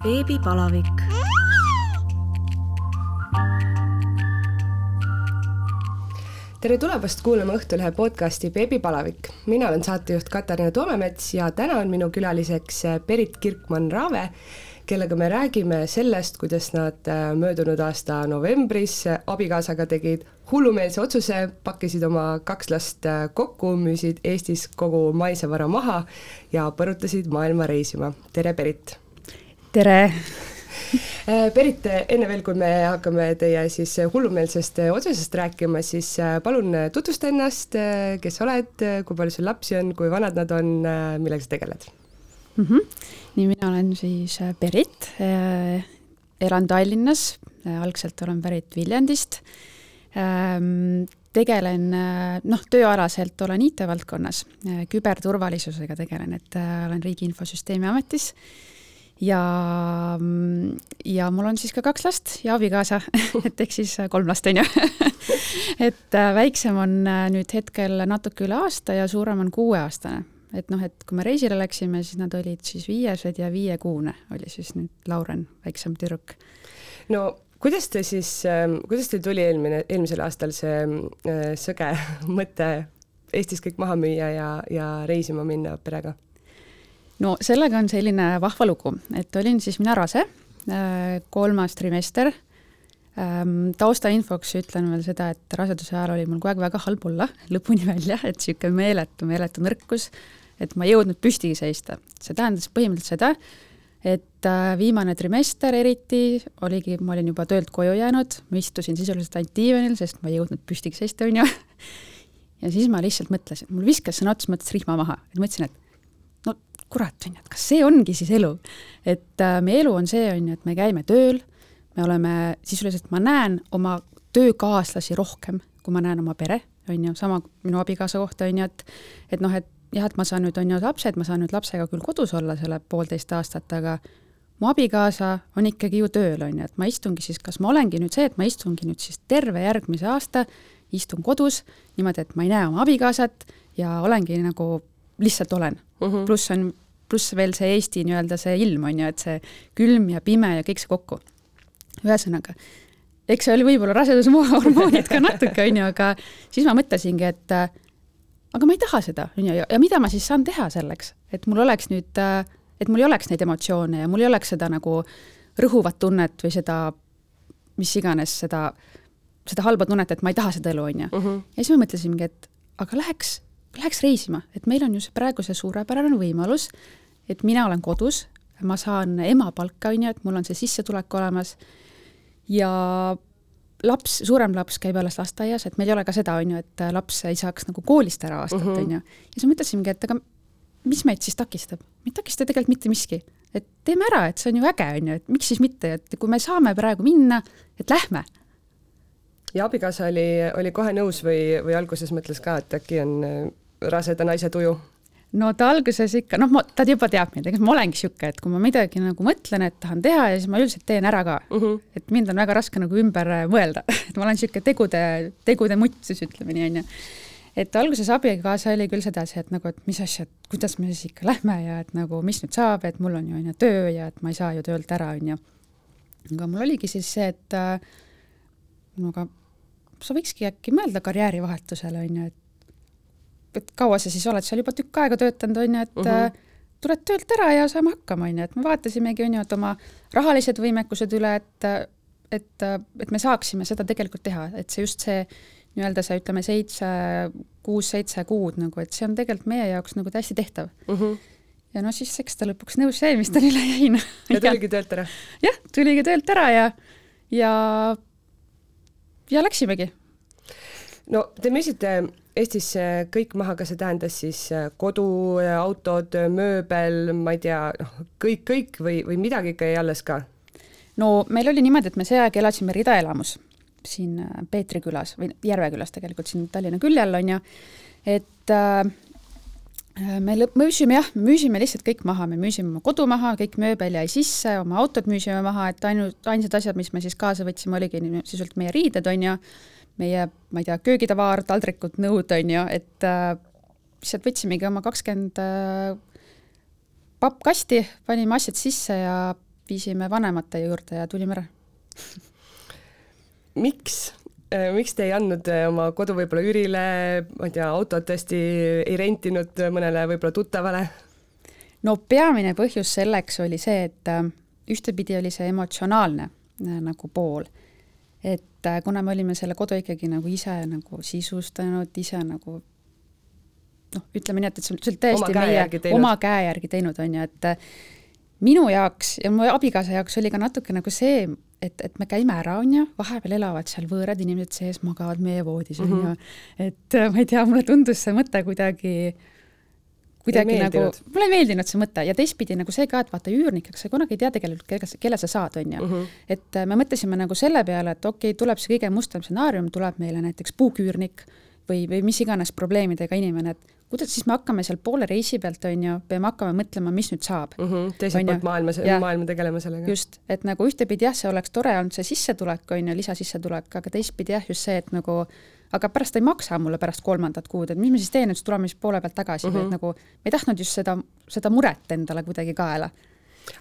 beebipalavik. tere tulemast kuulama Õhtulehe podcasti Beebipalavik. mina olen saatejuht Katariina Toomemets ja täna on minu külaliseks Berit Kirkmann-Raave, kellega me räägime sellest, kuidas nad äh, möödunud aasta novembris abikaasaga tegid hullumeelse otsuse, pakkisid oma kaks last kokku, müüsid Eestis kogu maise vara maha ja põrutasid maailma reisima. tere, Berit! Tere! Berit, äh, enne veel, kui me hakkame teie siis hullumeelsest otsusest rääkima, siis palun tutvusta ennast, kes oled, kui palju sul lapsi on, kui vanad nad on, millega sa tegeled mm? -hmm. nii, mina olen siis Berit, elan Tallinnas, algselt olen pärit Viljandist Ehm, tegelen, noh, tööalaselt olen IT-valdkonnas, küberturvalisusega tegelen, et äh, olen Riigi Infosüsteemi Ametis ja, ja mul on siis ka kaks last ja abikaasa et ehk siis kolm last, on ju et äh, väiksem on äh, nüüd hetkel natuke üle aasta ja suurem on kuueaastane. et noh, et kui me reisile läksime, siis nad olid siis viiesed ja viiekuune oli siis nüüd Lauren, väiksem tüdruk. no kuidas te siis, ähm, kuidas teil tuli eelmine, eelmisel aastal see äh, sõge mõte Eestis kõik maha müüa ja, ja reisima minna perega? No sellega on selline vahva lugu, et olin siis mina rase, äh, kolmas trimester. Ähm, taustainfoks ütlen veel seda, et raseduse ajal oli mul kogu aeg väga halb olla lõpuni välja, et niisugune meeletu, meeletu nõrkus, et ma ei jõudnud püsti seista. see tähendas põhimõtteliselt seda, et äh, viimane trimester eriti oligi, ma olin juba töölt koju jäänud, ma istusin sisuliselt ainult diivanil, sest ma ei jõudnud püstiks seista, on ju. ja siis ma lihtsalt mõtlesin, mul viskas sõna otseses mõttes rihma maha, et mõtlesin, et no kurat, on ju, et kas see ongi siis elu. et äh, meie elu on see, on ju, et me käime tööl, me oleme, sisuliselt ma näen oma töökaaslasi rohkem, kui ma näen oma pere, on ju, sama minu abikaasa kohta, on ju, et et noh, et jah, et ma saan nüüd, on ju, lapsed, ma saan nüüd lapsega küll kodus olla selle poolteist aastat, aga mu abikaasa on ikkagi ju tööl, on ju, et ma istungi siis, kas ma olengi nüüd see, et ma istungi nüüd siis terve järgmise aasta, istun kodus niimoodi, et ma ei näe oma abikaasat ja olengi nagu, lihtsalt olen mhm. -huh.. pluss on, pluss veel see Eesti nii-öelda see ilm, on ju, et see külm ja pime ja kõik see kokku. ühesõnaga, eks see oli võib-olla rasedushormoonid ka natuke, on ju, aga siis ma mõtlesingi, et aga ma ei taha seda, on ju, ja mida ma siis saan teha selleks, et mul oleks nüüd, et mul ei oleks neid emotsioone ja mul ei oleks seda nagu rõhuvat tunnet või seda, mis iganes, seda, seda halba tunnet, et ma ei taha seda elu, on ju. Mhm. ja siis ma mõtlesingi, et aga läheks, läheks reisima, et meil on ju see praegu see suurepärane võimalus, et mina olen kodus, ma saan emapalka, on ju, et mul on see sissetulek olemas ja laps, suurem laps käib alles lasteaias, et meil ei ole ka seda, on ju, et laps ei saaks nagu koolist ära aastat, mhm. on ju. ja siis mõtlesimegi, et aga mis meid siis takistab? meid ei takista tegelikult mitte miski. et teeme ära, et see on ju äge, on ju, et miks siis mitte, et kui me saame praegu minna, et lähme. ja abikaasa oli, oli kohe nõus või, või alguses mõtles ka, et äkki on raseda naise tuju? no ta alguses ikka, noh, ta juba teab mind, ega ma olengi niisugune, et kui ma midagi nagu mõtlen, et tahan teha ja siis ma üldiselt teen ära ka uh. -huh. et mind on väga raske nagu ümber äh, mõelda et ma olen niisugune tegude, tegude mutt siis ütleme nii, on ju. et alguses abikaasa oli küll sedasi, et nagu, et mis asja, et kuidas me siis ikka lähme ja et nagu, mis nüüd saab, et mul on ju, on ju, töö ja et ma ei saa ju töölt ära, on ju. aga mul oligi siis see, et äh, no aga sa võikski äkki mõelda karjäärivahetusele, on ju, et et kaua sa siis oled seal juba tükk aega töötanud, on ju, et uh -huh. tuled töölt ära ja saame hakkama, on ju, et me vaatasimegi, on ju, et oma rahalised võimekused üle, et et, et me saaksime seda tegelikult teha, et see just see nii-öelda see, ütleme, seitse, kuus-seitse kuud nagu, et see on tegelikult meie jaoks nagu täiesti tehtav uh. -huh. ja no siis eks ta lõpuks nõus jäi, mis tal üle jäi, noh. ja tuligi töölt ära? jah, tuligi töölt ära ja, ja, ja läksimegi. No te müüsite Eestisse kõik maha, kas see tähendas siis äh, kodu, autod, mööbel, ma ei tea, noh, kõik, kõik või, või midagi ikka jäi alles ka? no meil oli niimoodi, et me see aeg elasime ridaelamus siin äh, Peetri külas või Järve külas tegelikult siin Tallinna külje all on ju, et äh, me müüsime jah, me müüsime lihtsalt kõik maha, me müüsime oma kodu maha, kõik mööbel jäi sisse, oma autod müüsime maha, et ainult, ainsad asjad, mis me siis kaasa võtsime, oligi sisuliselt meie riided, on ju, meie, ma ei tea, köögitavaar, taldrikud, nõud, on ju, et äh, lihtsalt võtsimegi oma kakskümmend äh, pappkasti, panime asjad sisse ja, viisime vanemate juurde ja tulime ära miks Äh, miks te ei andnud oma kodu võib-olla üürile, ma ei tea, autot tõesti ei rentinud mõnele võib-olla tuttavale? no peamine põhjus selleks oli see, et ühtepidi oli see emotsionaalne nagu pool. Et kuna me olime selle kodu ikkagi nagu ise nagu sisustanud, ise nagu noh, ütleme nii, et, et see on tõesti oma meie oma käe järgi teinud, on ju, et minu jaoks ja mu abikaasa jaoks oli ka natuke nagu see et, et me käime ära, on ju, vahepeal elavad seal võõrad inimesed sees, magavad meie voodis, on ju, mhm. et äh, ma ei tea, mulle tundus see mõte kuidagi kuidagi nagu, mulle ei meeldinud see mõte ja teistpidi nagu see ka, et vaata üürnik, ega sa kunagi ei tea tegelikult, kelle, kelle sa saad, on ju. Mhm. et äh, me mõtlesime nagu selle peale, et okei okay,, tuleb see kõige mustem stsenaarium, tuleb meile näiteks puuküürnik või, või mis iganes probleemidega inimene, et kuidas siis me hakkame seal poole reisi pealt, on ju, peame hakkama mõtlema, mis nüüd saab mm. -hmm, teiselt poolt maailma, maailma tegelema sellega. just, et nagu ühtepidi jah, see oleks tore olnud, see sissetulek, on ju, lisasissetulek, aga teistpidi jah, just see, et nagu aga pärast ei maksa mulle pärast kolmandat kuud, et mis ma siis teen, siis tuleme siis poole pealt tagasi mm -hmm. et mhm. nagu me ei tahtnud just seda, seda muret endale kuidagi kaela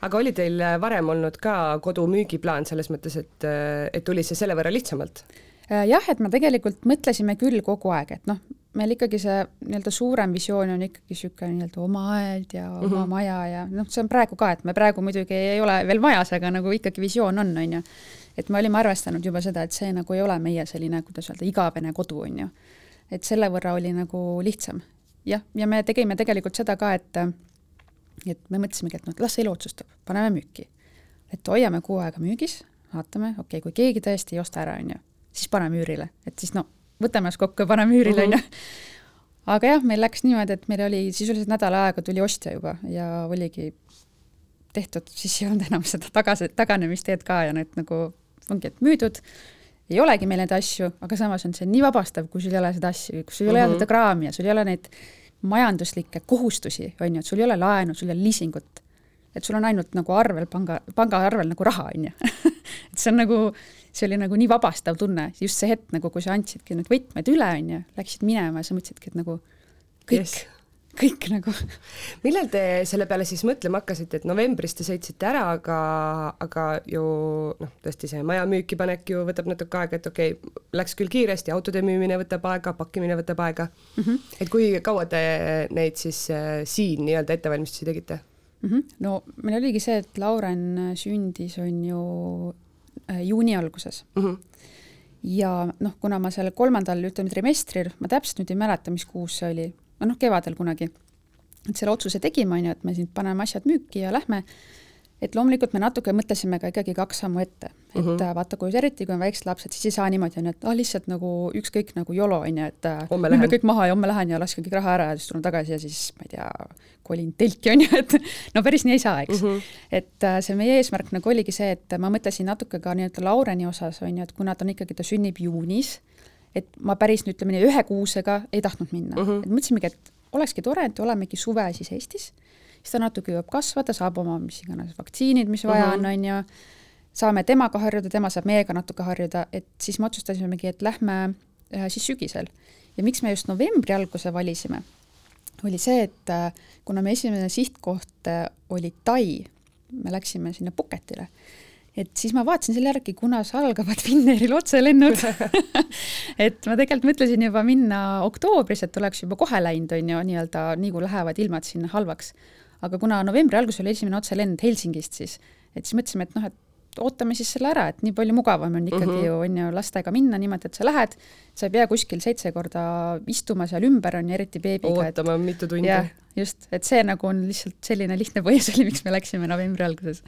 aga oli teil varem olnud ka kodu müügiplaan selles mõttes, et, et tuli see selle võrra lihtsamalt? Äh, jah, et me tegelikult mõtlesime küll kogu aeg, et noh, meil ikkagi see nii-öelda suurem visioon on ikkagi niisugune nii-öelda oma aed ja oma mm -hmm. maja ja noh, see on praegu ka, et me praegu muidugi ei ole veel majas, aga nagu ikkagi visioon on, on ju. Et me olime arvestanud juba seda, et see nagu ei ole meie selline, kuidas öelda, igavene kodu, on ju. et selle võrra oli nagu lihtsam. jah, ja me tegime tegelikult seda ka, et et me mõtlesimegi, et noh, las elu otsustab, paneme müüki. et hoiame kuu aega müügis, vaatame, okei okay,, kui keegi tõesti ei osta ära, on ju, siis paneme üürile, et siis no võtame ennast kokku ja paneme üürile, on ju. aga jah, meil läks niimoodi, et meil oli sisuliselt nädal aega tuli ostja juba ja oligi tehtud, siis ei olnud enam seda tagasi, taganemisteed ka ja need nagu ongi, et müüdud, ei olegi meil neid asju, aga samas on see nii vabastav, kui sul ei ole seda asju, kui sul ei ole mm -hmm. seda kraami ja sul ei ole neid majanduslikke kohustusi, on ju, et sul ei ole laenu, sul ei ole liisingut. et sul on ainult nagu arvel, panga, pangaarvel nagu raha, on ju et see on nagu see oli nagu nii vabastav tunne, just see hetk nagu, kui sa andsidki need võtmed üle, on ju, läksid minema ja sa mõtlesidki, et nagu kõik yes., kõik nagu. millal te selle peale siis mõtlema hakkasite, et novembris te sõitsite ära, aga, aga ju noh, tõesti see maja müüki panek ju võtab natuke aega, et okei okay,, läks küll kiiresti, autode müümine võtab aega, pakkimine võtab aega mm. -hmm. et kui kaua te neid siis äh, siin nii-öelda ettevalmistusi tegite mm? -hmm. no meil oligi see, et Lauren sündis, on ju Äh, juuni alguses mm. -hmm. ja noh, kuna ma seal kolmandal, ütleme trimestril, ma täpselt nüüd ei mäleta, mis kuus see oli, noh, kevadel kunagi, et selle otsuse tegime, on ju, et me siin paneme asjad müüki ja lähme et loomulikult me natuke mõtlesime ka ikkagi kaks sammu ette, et mm -hmm. vaata, kui eriti, kui on väiksed lapsed, siis ei saa niimoodi, on ju, et ah, lihtsalt nagu ükskõik nagu YOLO, on ju, et müüme kõik maha ja homme lähen ja laske kõik raha ära ja siis tulen tagasi ja siis ma ei tea, kolin telki, on ju, et no päris nii ei saa, eks mm. -hmm. et äh, see meie eesmärk nagu oligi see, et ma mõtlesin natuke ka nii-öelda Laureni osas, on ju, et kuna ta on ikkagi, ta sünnib juunis, et ma päris, ütleme nii, ühe kuusega ei tahtnud minna mm, -hmm. et mõtlesimegi, et olekski tore, et olemegi suve siis Eestis siis ta natuke jõuab kasvada, saab oma mis iganes vaktsiinid, mis vaja on, mhm. on ju, saame temaga harjuda, tema saab meiega natuke harjuda, et siis me otsustasimegi, et lähme äh, siis sügisel. ja miks me just novembri alguse valisime, oli see, et äh, kuna meie esimene sihtkoht äh, oli Tai, me läksime sinna Puketile et siis ma vaatasin selle järgi, kunas algavad Finnairil otselennud et ma tegelikult mõtlesin juba minna oktoobris, et oleks juba kohe läinud, on ju, nii-öelda nii kui lähevad ilmad sinna halvaks. aga kuna novembri alguses oli esimene otselend Helsingist, siis et siis mõtlesime, et noh, et ootame siis selle ära, et nii palju mugavam on ikkagi mm -hmm. ju, on ju, lastega minna niimoodi, et sa lähed, sa ei pea kuskil seitse korda istuma seal ümber, on ju, eriti beebiga. ootama et, mitu tundi. just, et see nagu on lihtsalt selline lihtne põhjus oli, miks me läksime novembri alguses.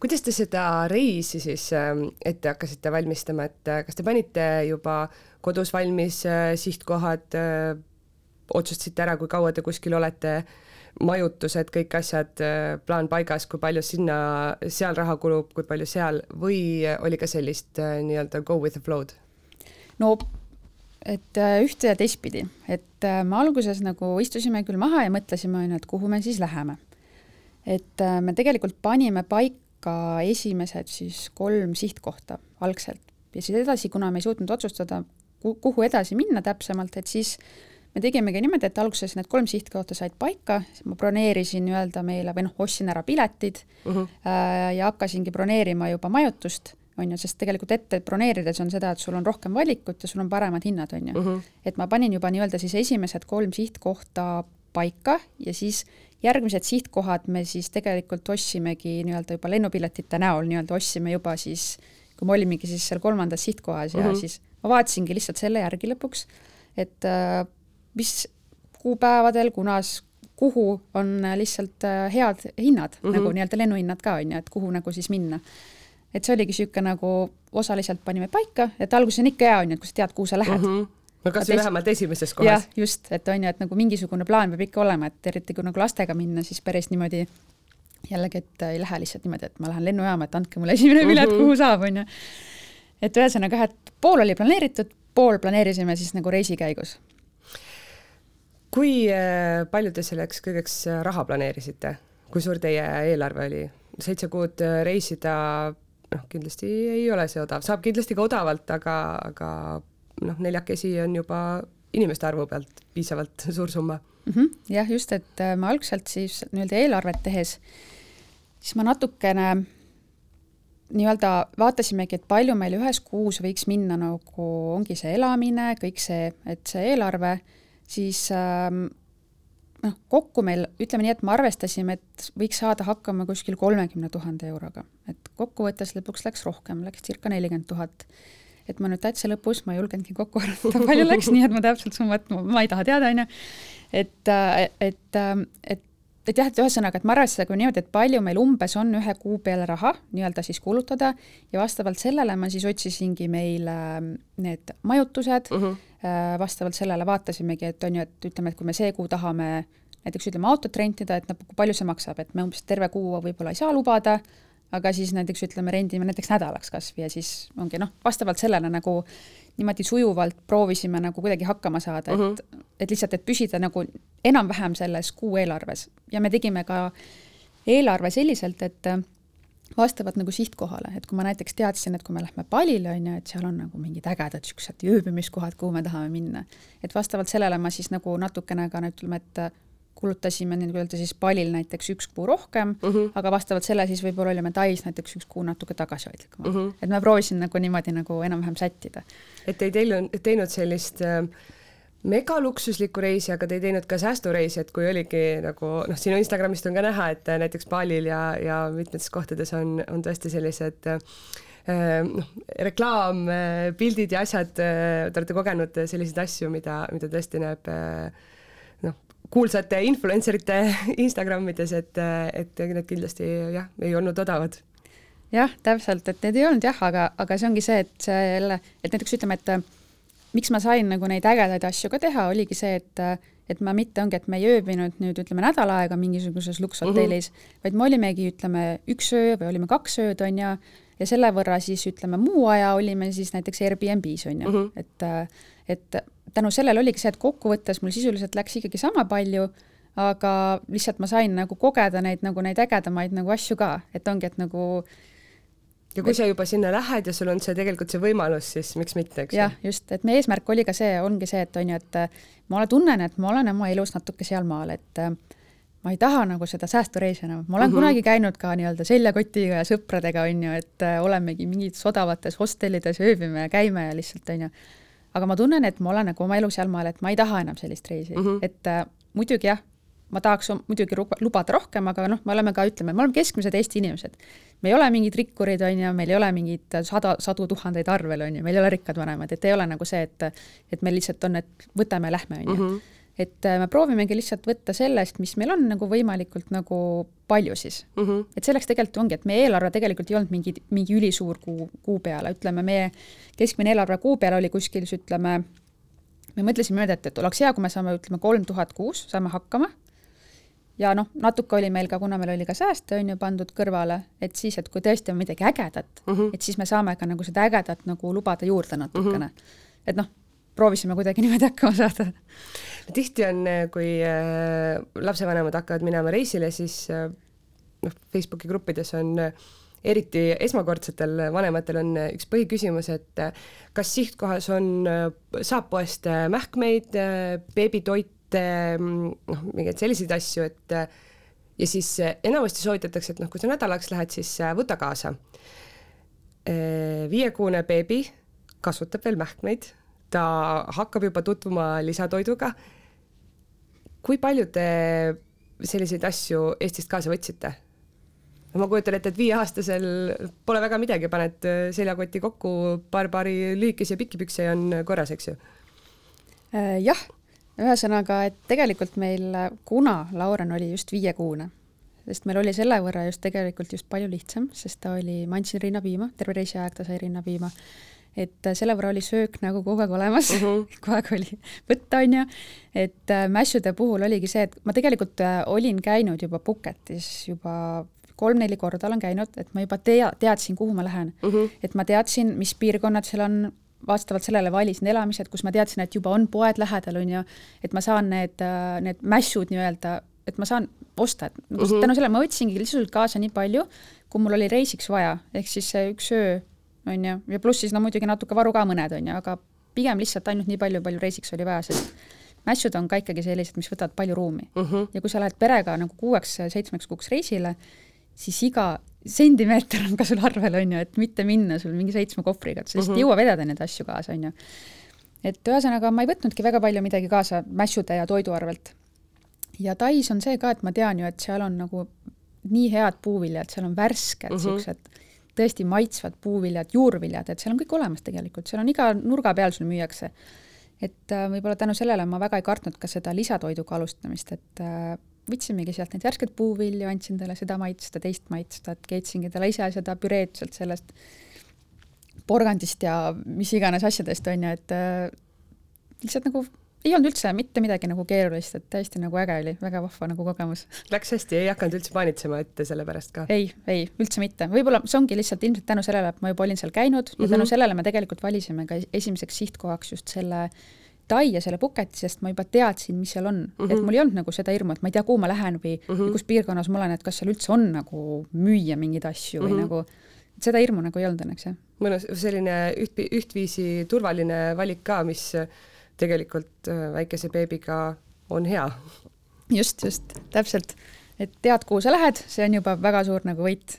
kuidas te seda reisi siis ähm, ette hakkasite valmistama, et äh, kas te panite juba kodus valmis äh, sihtkohad, äh, otsustasite ära, kui kaua te kuskil olete majutused, kõik asjad, äh, plaan paigas, kui palju sinna, seal raha kulub, kui palju seal või oli ka sellist äh, nii-öelda go with the flow'd? no et äh, ühte ja teistpidi, et me alguses nagu istusime küll maha ja mõtlesime, on ju, et kuhu me siis läheme. et me tegelikult panime paika esimesed siis kolm sihtkohta algselt ja siis edasi, kuna me ei suutnud otsustada, kuhu edasi minna täpsemalt, et siis me tegimegi niimoodi, et alguses need kolm sihtkohta said paika, ma broneerisin nii-öelda meile või noh, ostsin ära piletid uh -huh. äh, ja hakkasingi broneerima juba majutust, on ju, sest tegelikult ette broneerides on seda, et sul on rohkem valikut ja sul on paremad hinnad, on ju uh. -huh. et ma panin juba nii-öelda siis esimesed kolm sihtkohta paika ja siis järgmised sihtkohad me siis tegelikult ostsimegi nii-öelda juba lennupiletite näol, nii-öelda ostsime juba siis, kui me olimegi siis seal kolmandas sihtkohas ja uh mhm. -huh. siis ma vaatasingi lihtsalt selle järgi lõpuks, et äh, mis kuupäevadel, kunas, kuhu on lihtsalt äh, head hinnad mm, -hmm. nagu nii-öelda lennuhinnad ka, on ju, et kuhu nagu siis minna. et see oligi niisugune nagu osaliselt panime paika, et alguses on ikka hea, on ju, et kui sa tead, kuhu sa lähed mm. -hmm no kas või vähemalt esimeses kohas. jah, just, et on ju, et nagu mingisugune plaan peab ikka olema, et eriti kui nagu lastega minna, siis päris niimoodi jällegi, et ei lähe lihtsalt niimoodi, et ma lähen lennujaama, et andke mulle esimene pilet mm, -hmm. kuhu saab, on ju. et ühesõnaga jah, et pool oli planeeritud, pool planeerisime siis nagu reisi käigus kui äh, palju te selleks kõigeks äh, raha planeerisite, kui suur teie eelarve oli? seitse kuud äh, reisida, noh, kindlasti ei ole see odav, saab kindlasti ka odavalt, aga, aga noh, neljakesi on juba inimeste arvu pealt piisavalt suur summa mm. -hmm. jah, just, et ma algselt siis nii-öelda eelarvet tehes, siis ma natukene nii-öelda vaatasimegi, et palju meil ühes kuus võiks minna nagu ongi see elamine, kõik see, et see eelarve siis ähm, noh, kokku meil, ütleme nii, et me arvestasime, et võiks saada hakkama kuskil kolmekümne tuhande euroga, et kokkuvõttes lõpuks läks rohkem, läks circa nelikümmend tuhat. et ma nüüd täitsa lõpus, ma ei julgenudki kokku arvata, palju läks, nii et ma täpselt summat, ma ei taha teada, on ju, et, äh, et, ähm, et et jah, et ühesõnaga, et ma arvestasin niimoodi, et palju meil umbes on ühe kuu peale raha nii-öelda siis kulutada ja vastavalt sellele ma siis otsisingi meile ähm, need majutused uh, -huh. vastavalt sellele vaatasimegi, et on ju, et ütleme, et kui me see kuu tahame näiteks ütleme autot rentida, et noh, palju see maksab, et me umbes terve kuu võib-olla ei saa lubada, aga siis näiteks ütleme, rendime näiteks nädalaks kas või ja siis ongi noh, vastavalt sellele nagu niimoodi sujuvalt proovisime nagu kuidagi hakkama saada et, mhm. et lihtsalt, et püsida nagu enam-vähem selles kuu eelarves. Ja me tegime ka eelarve selliselt, et vastavalt nagu sihtkohale, et kui ma näiteks teadsin, et kui me lähme Palile, on ju, et seal on nagu mingid ägedad niisugused ööbimiskohad, kuhu me tahame minna, et vastavalt sellele ma siis nagu natukene ka ütleme, et kulutasime nii-öelda siis Palil näiteks üks kuu rohkem uh, -huh. aga vastavalt selle siis võib-olla olime Tais näiteks üks kuu natuke tagasihoidlikumad uh. -huh. et ma proovisin nagu niimoodi nagu enam-vähem sättida. et ei teinud, teinud sellist äh, megaluksuslikku reisi, aga te ei teinud ka säästureisi, et kui oligi nagu noh, sinu Instagramist on ka näha, et näiteks Balil ja, ja mitmetes kohtades on, on tõesti sellised äh, noh, reklaampildid ja asjad, te olete kogenud selliseid asju, mida, mida tõesti näeb noh, kuulsate influencer ite Instagramides, et, et need kindlasti jah, ei olnud odavad. jah, täpselt, et need ei olnud jah, aga, aga see ongi see, et see jälle, et näiteks ütleme, et miks ma sain nagu neid ägedaid asju ka teha, oligi see, et et ma mitte ongi, et me ei ööbinud nüüd ütleme nädal aega mingisuguses lukshotellis uh, mhm. -huh. vaid me olimegi, ütleme, üks öö või olime kaks ööd, on ju, ja selle võrra siis ütleme, muu aja olime siis näiteks Airbnb-s, on ju uh, -huh. et et tänu sellele oligi see, et kokkuvõttes mul sisuliselt läks ikkagi sama palju, aga lihtsalt ma sain nagu kogeda neid nagu neid ägedamaid nagu asju ka, et ongi, et nagu ja kui sa juba sinna lähed ja sul on see tegelikult see võimalus, siis miks mitte, eks ju. jah, just, et meie eesmärk oli ka see, ongi see, et on ju, et ma tunnen, et ma olen oma elus natuke sealmaal, et ma ei taha nagu seda säästureisi enam, ma olen mm -hmm. kunagi käinud ka nii-öelda seljakotiga ja sõpradega, on ju, et olemegi mingites odavates hostellides, ööbime ja käime ja lihtsalt, on ju, aga ma tunnen, et ma olen nagu oma elu sealmaal, et ma ei taha enam sellist reisi mm, -hmm. et äh, muidugi jah, ma tahaks muidugi lubada rohkem, aga noh, me oleme ka, ütleme, me oleme keskmised Eesti inimesed. me ei ole mingid rikkurid, on ju, meil ei ole mingeid sada, sadu tuhandeid arvel, on ju, meil ei ole rikkad vanemad, et ei ole nagu see, et et meil lihtsalt on, et võtame, lähme, on ju mhm et äh, me proovimegi lihtsalt võtta sellest, mis meil on nagu võimalikult nagu palju siis mm. -hmm. et selleks tegelikult ongi, et meie eelarve tegelikult ei olnud mingi, mingi ülisuur kuu, kuu peale, ütleme, meie keskmine eelarve kuu peale oli kuskil siis ütleme, me mõtlesime niimoodi, et, et oleks hea, kui me saame, ütleme, kolm tuhat kuus, saame hakkama, ja noh, natuke oli meil ka, kuna meil oli ka sääste, on ju, pandud kõrvale, et siis, et kui tõesti on midagi ägedat mm, -hmm. et siis me saame ka nagu seda ägedat nagu lubada juurde natukene mm. -hmm. et noh, proovisime kuidagi niimoodi hakkama saada tihti on, äh, kui äh, lapsevanemad hakkavad minema reisile, siis äh, noh, Facebooki gruppides on eriti esmakordsetel vanematel on üks põhiküsimus, et kas sihtkohas on, saab poest mähkmeid, beebitoite, noh, mingeid selliseid asju, et ja siis enamasti soovitatakse, et noh, kui sa nädalaks lähed, siis võta kaasa. viiekuune beebi kasvatab veel mähkmeid, ta hakkab juba tutvuma lisatoiduga. kui palju te selliseid asju Eestist kaasa võtsite? ma kujutan ette, et viieaastasel pole väga midagi, paned seljakoti kokku, paar paari lühikesi ja pikki pükse ja on korras, eks ju? Äh, jah, ühesõnaga, et tegelikult meil, kuna Lauren oli just viiekuune, sest meil oli selle võrra just tegelikult just palju lihtsam, sest ta oli, ma andsin rinnapiima, terve reisi aeg ta sai rinnapiima et äh, selle võrra oli söök nagu kogu aeg olemas uh, -huh. kogu aeg oli võtta, on ju, et äh, mässude puhul oligi see, et ma tegelikult äh, olin käinud juba Puketis juba kolm-neli korda olen käinud, et ma juba tea, teadsin, kuhu ma lähen uh. -huh. et ma teadsin, mis piirkonnad seal on, vastavalt sellele valisin elamised, kus ma teadsin, et juba on poed lähedal, on ju, et ma saan need, need mässud nii-öelda, et ma saan osta, et nagu uh -huh. tänu sellele ma võtsingi lihtsalt kaasa nii palju, kui mul oli reisiks vaja, ehk siis see üks öö on ju, ja pluss siis no muidugi natuke varu ka mõned, on ju, aga pigem lihtsalt ainult nii palju, palju reisiks oli vaja, sest mässud on ka ikkagi sellised, mis võtavad palju ruumi uh. Mhm. -huh. ja kui sa lähed perega nagu kuueks-seitsmeks kuuks reisile, siis iga sentimeeter on ka sul arvel, on ju, et mitte minna sul mingi seitsme kohvriga, et sa lihtsalt uh -huh. ei jõua vedada neid asju kaasa, on ju. et ühesõnaga, ma ei võtnudki väga palju midagi kaasa mässude ja toidu arvelt. ja Tais on see ka, et ma tean ju, et seal on nagu nii head puuviljad, seal on värsked uh -huh tõesti maitsvad puuviljad, juurviljad, et seal on kõik olemas tegelikult, seal on iga nurga peal sul müüakse. et äh, võib-olla tänu sellele ma väga ei kartnud ka seda lisatoiduga alustamist, et äh, võtsimegi sealt neid värskeid puuvilju, andsin talle seda maitsta, teist maitsta, et keetsingi talle ise seda püreed sealt sellest porgandist ja mis iganes asjadest, on ju, et äh, lihtsalt nagu ei olnud üldse mitte midagi nagu keerulist, et täiesti nagu äge oli, väga vahva nagu kogemus. Läks hästi, ei hakanud üldse paanitsema ette selle pärast ka? ei, ei, üldse mitte, võib-olla see ongi lihtsalt ilmselt tänu sellele, et ma juba olin seal käinud mm -hmm. ja tänu mhm. sellele me tegelikult valisime ka esimeseks sihtkohaks just selle Tai ja selle Puketi, sest ma juba teadsin, mis seal on mm, -hmm. et mul ei olnud nagu seda hirmu, et ma ei tea, kuhu ma lähen või mm -hmm. kus piirkonnas ma olen, et kas seal üldse on nagu müüa mingeid asju mm -hmm. või mhm. nagu seda hirmu nagu ei olnud õnneks, jah. mõnus, selline üht, ühtviisi turvaline valik ka, mis tegelikult äh, väikese beebiga on hea. just, just, täpselt. et tead, kuhu sa lähed, see on juba väga suur nagu võit.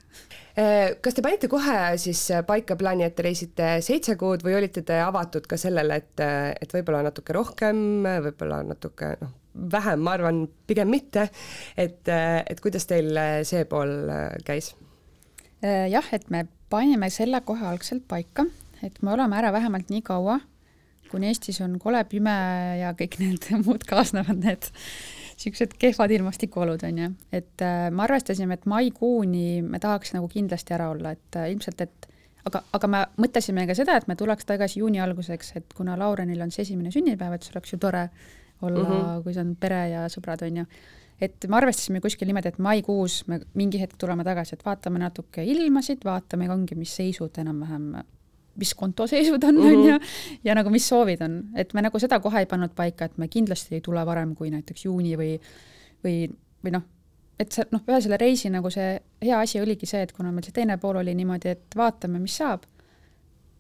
Äh, kas te panite kohe siis paika plaani, et te reisite seitse kuud või olite te avatud ka sellele, et, et võib-olla natuke rohkem, võib-olla natuke noh, vähem, ma arvan, pigem mitte. et, et kuidas teil see pool käis? Äh, jah, et me panime selle kohe algselt paika, et me oleme ära vähemalt nii kaua, kuni Eestis on kole pime ja kõik need muud kaasnevad need niisugused kehvad ilmastikuolud, on ju. et äh, me arvestasime, et maikuuni me tahaks nagu kindlasti ära olla, et äh, ilmselt, et aga, aga me mõtlesime ka seda, et me tuleks tagasi juuni alguseks, et kuna Laurenil on see esimene sünnipäev, et see oleks ju tore olla mm, -hmm. kui see on pere ja sõbrad, on ju et me arvestasime kuskil niimoodi, et maikuus me mingi hetk tuleme tagasi, et vaatame natuke ilmasid, vaatame ongi, mis seisud enam-vähem mis kontoseisud on, on ju, ja nagu mis soovid on, et me nagu seda kohe ei pannud paika, et me kindlasti ei tule varem kui näiteks juuni või, või, või noh, et see noh, ühe selle reisi nagu see hea asi oligi see, et kuna meil see teine pool oli niimoodi, et vaatame, mis saab,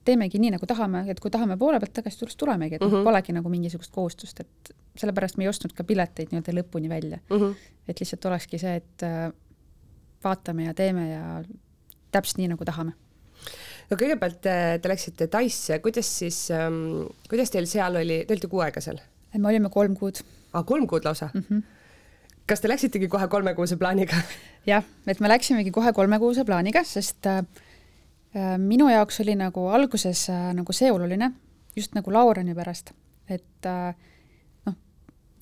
teemegi nii, nagu tahame, et kui tahame poole pealt tagasi tulla, siis tulemegi, et uh -huh. polegi nagu mingisugust kohustust, et sellepärast me ei ostnud ka pileteid nii-öelda lõpuni välja uh. -huh. et lihtsalt olekski see, et äh, vaatame ja teeme ja täpselt nii, nagu tahame no kõigepealt te, te läksite Taisse, kuidas siis ähm,, kuidas teil seal oli, te olite kuu aega seal? me olime kolm kuud. aa, kolm kuud lausa mm? -hmm. kas te läksitegi kohe kolmekuuse plaaniga? jah, et me läksimegi kohe kolmekuuse plaaniga, sest äh, äh, minu jaoks oli nagu alguses äh, nagu see oluline, just nagu Laureni pärast, et äh,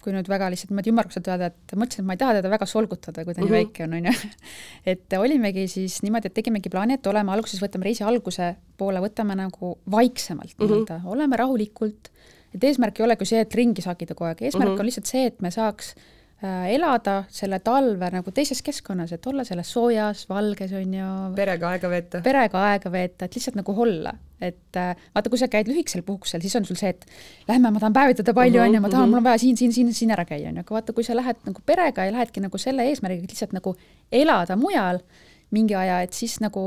kui nüüd väga lihtsalt niimoodi ümmarguselt öelda, et mõtlesin, et ma ei taha teda väga solgutada, kui ta nii mhm. väike on, on ju. et olimegi siis niimoodi, et tegimegi plaani, et oleme alguses, võtame reisi alguse poole, võtame nagu vaiksemalt mm -hmm. nii-öelda, oleme rahulikult, et eesmärk ei olegi see, et ringi sagida kogu aeg, eesmärk mm -hmm. on lihtsalt see, et me saaks Äh, elada selle talve nagu teises keskkonnas, et olla selles soojas, valges, on ju. perega aega veeta. perega aega veeta, et lihtsalt nagu olla. et äh, vaata, kui sa käid lühikesel puhkusel, siis on sul see, et lähme, ma tahan päevitada palju, mhm, on ju, ma tahan, mhm. mul on vaja siin, siin, siin, siin ära käia, on ju, aga vaata, kui sa lähed nagu perega ja lähedki nagu selle eesmärgiga lihtsalt nagu elada mujal mingi aja, et siis nagu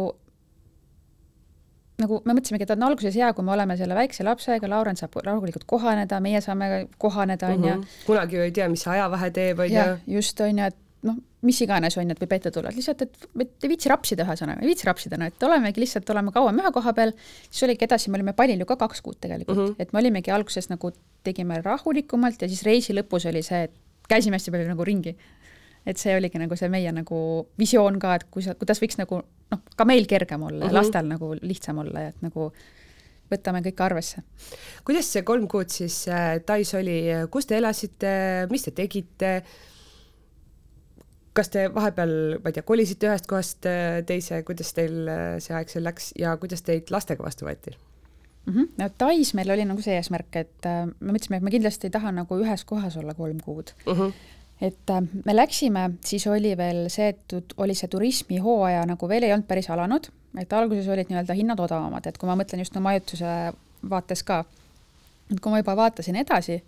nagu me mõtlesimegi, et on alguses hea, kui me oleme selle väikse lapsega, Lauren saab rahulikult kohaneda, meie saame kohaneda, on ju. Mhm. kunagi ju ei tea, mis see ajavahe teeb, on ju. just, on ju, et noh, mis iganes on ju, et võib ette tulla, et lihtsalt, et, et ei viitsi rapsida, ühesõnaga, ei viitsi rapsida, no et olemegi lihtsalt, oleme kauem ühe koha peal, siis oligi edasi, me olime Palil ju ka kaks kuud tegelikult mm, -hmm. et me olimegi alguses nagu, tegime rahulikumalt ja siis reisi lõpus oli see, et käisime hästi palju nagu ringi. Et see oligi nagu see meie nagu visioon ka, et kui sa, kuidas võiks nagu noh, ka meil kergem olla mm -hmm. ja lastel nagu lihtsam olla ja et nagu võtame kõike arvesse. kuidas see kolm kuud siis äh, Tais oli, kus te elasite, mis te tegite? kas te vahepeal, ma ei tea, kolisite ühest kohast äh, teise, kuidas teil äh, see aeg seal läks ja kuidas teid lastega vastu võeti mm? -hmm. no Tais meil oli nagu see eesmärk, et äh, me mõtlesime, et me kindlasti ei taha nagu ühes kohas olla kolm kuud mm. -hmm. Et äh, me läksime, siis oli veel see, et oli see turismihooaja nagu veel ei olnud päris alanud, et alguses olid nii-öelda hinnad odavamad, et kui ma mõtlen just no majutuse vaates ka, et kui ma juba vaatasin edasi,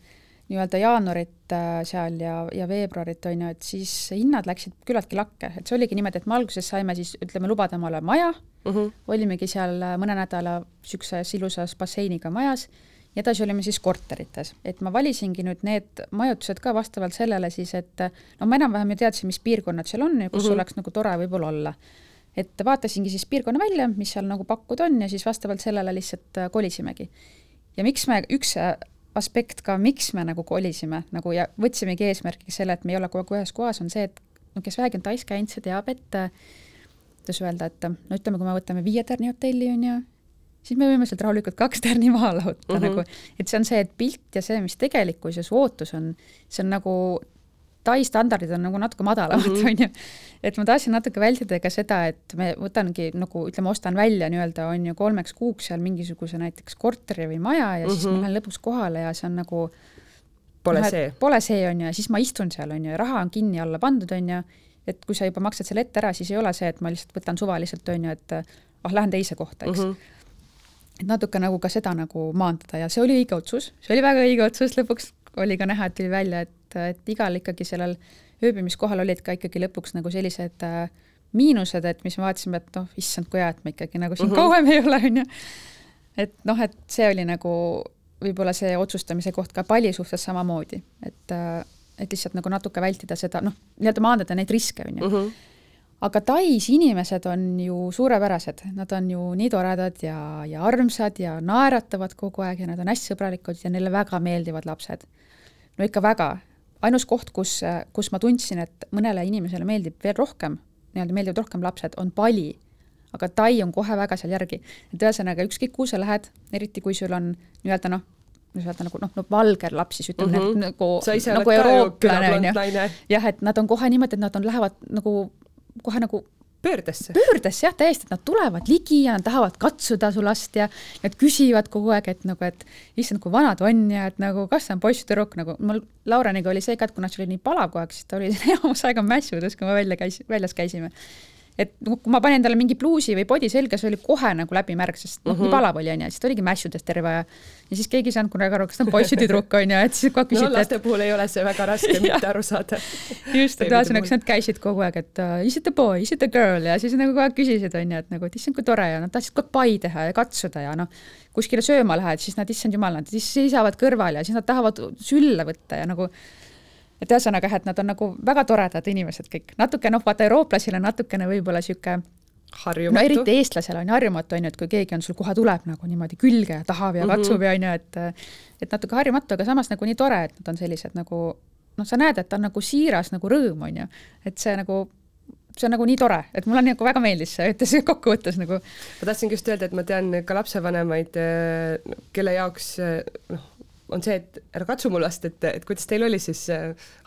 nii-öelda jaanuarit äh, seal ja, ja veebruarit, on ju, et siis hinnad läksid küllaltki lakke, et see oligi niimoodi, et me alguses saime siis, ütleme, lubada omale maja mm, -hmm. olimegi seal äh, mõne nädala niisuguses ilusas basseiniga majas, ja edasi olime siis korterites, et ma valisingi nüüd need majutused ka vastavalt sellele siis, et no ma enam-vähem ju teadsin, mis piirkonnad seal on ja kus mm -hmm. oleks nagu tore võib-olla olla. et vaatasingi siis piirkonna välja, mis seal nagu pakkuda on ja siis vastavalt sellele lihtsalt äh, kolisimegi. ja miks me, üks aspekt ka, miks me nagu kolisime nagu ja võtsimegi eesmärgiks selle, et me ei ole kogu aeg ühes kohas, on see, et no kes vähegi on Tais käinud, see teab, et kuidas öelda, et no ütleme, kui me võtame viie tärni hotelli, on ju, siis me võime sealt rahulikult kaks tärni maha lahutada mm -hmm. nagu, et see on see, et pilt ja see, mis tegelikkus ja su ootus on, see on nagu Tai standardid on nagu natuke madalamad mm, -hmm. on ju. et ma tahtsin natuke vältida ka seda, et me võtangi nagu ütleme, ostan välja nii-öelda on ju kolmeks kuuks seal mingisuguse näiteks korteri või maja ja mm -hmm. siis ma mhm. lähen lõpuks kohale ja see on nagu Pole no, see. Pole see, on ju, ja siis ma istun seal, on ju, ja raha on kinni alla pandud, on ju, et kui sa juba maksad selle ette ära, siis ei ole see, et ma lihtsalt võtan suvaliselt, on ju, et ah, lähen teise kohta, eks mm. -hmm et natuke nagu ka seda nagu maandada ja see oli õige otsus, see oli väga õige otsus, lõpuks oli ka näha, et tuli välja, et et, igal ikkagi sellel ööbimiskohal olid ka ikkagi lõpuks nagu sellised äh, miinused, et mis me vaatasime, et noh, issand, kui hea, et me ikkagi nagu siin uh mhm. -huh. kauem ei ole, on ju. et noh, et see oli nagu võib-olla see otsustamise koht ka palli suhtes samamoodi, et, äh, et lihtsalt nagu natuke vältida seda, noh, nii-öelda maandada neid riske, on ju mhm. Aga Tais inimesed on ju suurepärased, nad on ju nii toredad ja, ja armsad ja naeratavad kogu aeg ja nad on hästi sõbralikud ja neile väga meeldivad lapsed. no ikka väga, ainus koht, kus, kus ma tundsin, et mõnele inimesele meeldib veel rohkem, nii-öelda meeldivad rohkem lapsed, on Pali. aga Tai on kohe väga seal järgi. et ühesõnaga, ükskõik kuhu sa lähed, eriti kui sul on nii-öelda noh, kuidas öelda, nagu noh, no valger laps siis ütleme mm -hmm. nagu, nagu eurooplane on ju. jah, et nad on kohe niimoodi, et nad on, lähevad nagu kohe nagu pöördesse? pöördesse jah, täiesti, et nad tulevad ligi ja nad tahavad katsuda su last ja nad küsivad kogu aeg, et nagu, et issand, kui vanad on ja et nagu kas see on poiss või tüdruk, nagu mul Laureniga oli see ka, et kuna see oli nii palav kogu aeg, siis ta oli enamus aega mässudes, kui me välja käis, väljas käisime et noh, kui ma panin talle mingi pluusi või podi selga, see oli kohe nagu läbimärg, sest noh mm -hmm., nii palav oli, onju, siis ta oligi mässudes terve aja. ja siis keegi ei saanud kunagi aru, kas ta on poiss või tüdruk, onju, et siis aeg küsiti no laste et... puhul ei ole see väga raske mitte aru saada. just, et ühesõnaga, nad käisid kogu aeg, et uh, is it a boy, is it a girl ja siis nagu kogu aeg küsisid, onju, et nagu, et issand, kui tore ja nad tahtsid kogu aeg pai teha ja katsuda ja noh, kuskile sööma lähed, siis nad, issand jumal, nad siis seisavad kõrval ja siis nad tahavad sülle võtta ja nagu et ühesõnaga jah, et nad on nagu väga toredad inimesed kõik, natuke noh, vaata eurooplasel on natukene võib-olla niisugune harjumatu. no eriti eestlasel on ju harjumatu, on ju, et kui keegi on sul kohe tuleb nagu niimoodi külge ja tahab ja mhm. katsub ja on ju, et et natuke harjumatu, aga samas nagu nii tore, et nad on sellised nagu noh, sa näed, et ta on nagu siiras nagu rõõm, on ju. et see nagu, see on nagu nii tore, et mulle nagu väga meeldis see, ütles kokkuvõttes nagu. ma tahtsingi just öelda, et ma tean ka lapsevanemaid, kelle jaoks noh, on see, et ära katsu mu last, et, et kuidas teil oli siis,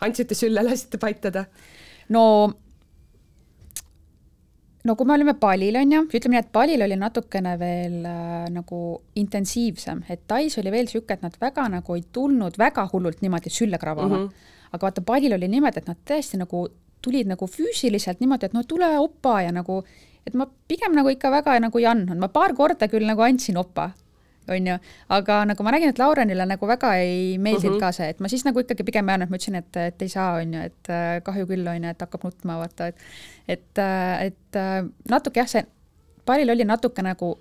andsite sülle, lasite paitada? no no kui me olime Palil, on ju, ütleme nii, et Palil oli natukene veel äh, nagu intensiivsem, et Tais oli veel niisugune, et nad väga nagu ei tulnud väga hullult niimoodi sülle krabama mm. -hmm. aga vaata, Palil oli niimoodi, et nad tõesti nagu tulid nagu füüsiliselt niimoodi, et no tule opa ja nagu, et ma pigem nagu ikka väga nagu ei andnud, ma paar korda küll nagu andsin opa, on ju, aga nagu ma nägin, et Laurenile nagu väga ei meeldinud mm -hmm. ka see, et ma siis nagu ikkagi pigem ei andnud, ma ütlesin, et, et ei saa, on ju, et äh, kahju küll, on ju, et hakkab nutma, vaata, et et, äh, et äh, natuke jah, see, pallil oli natuke nagu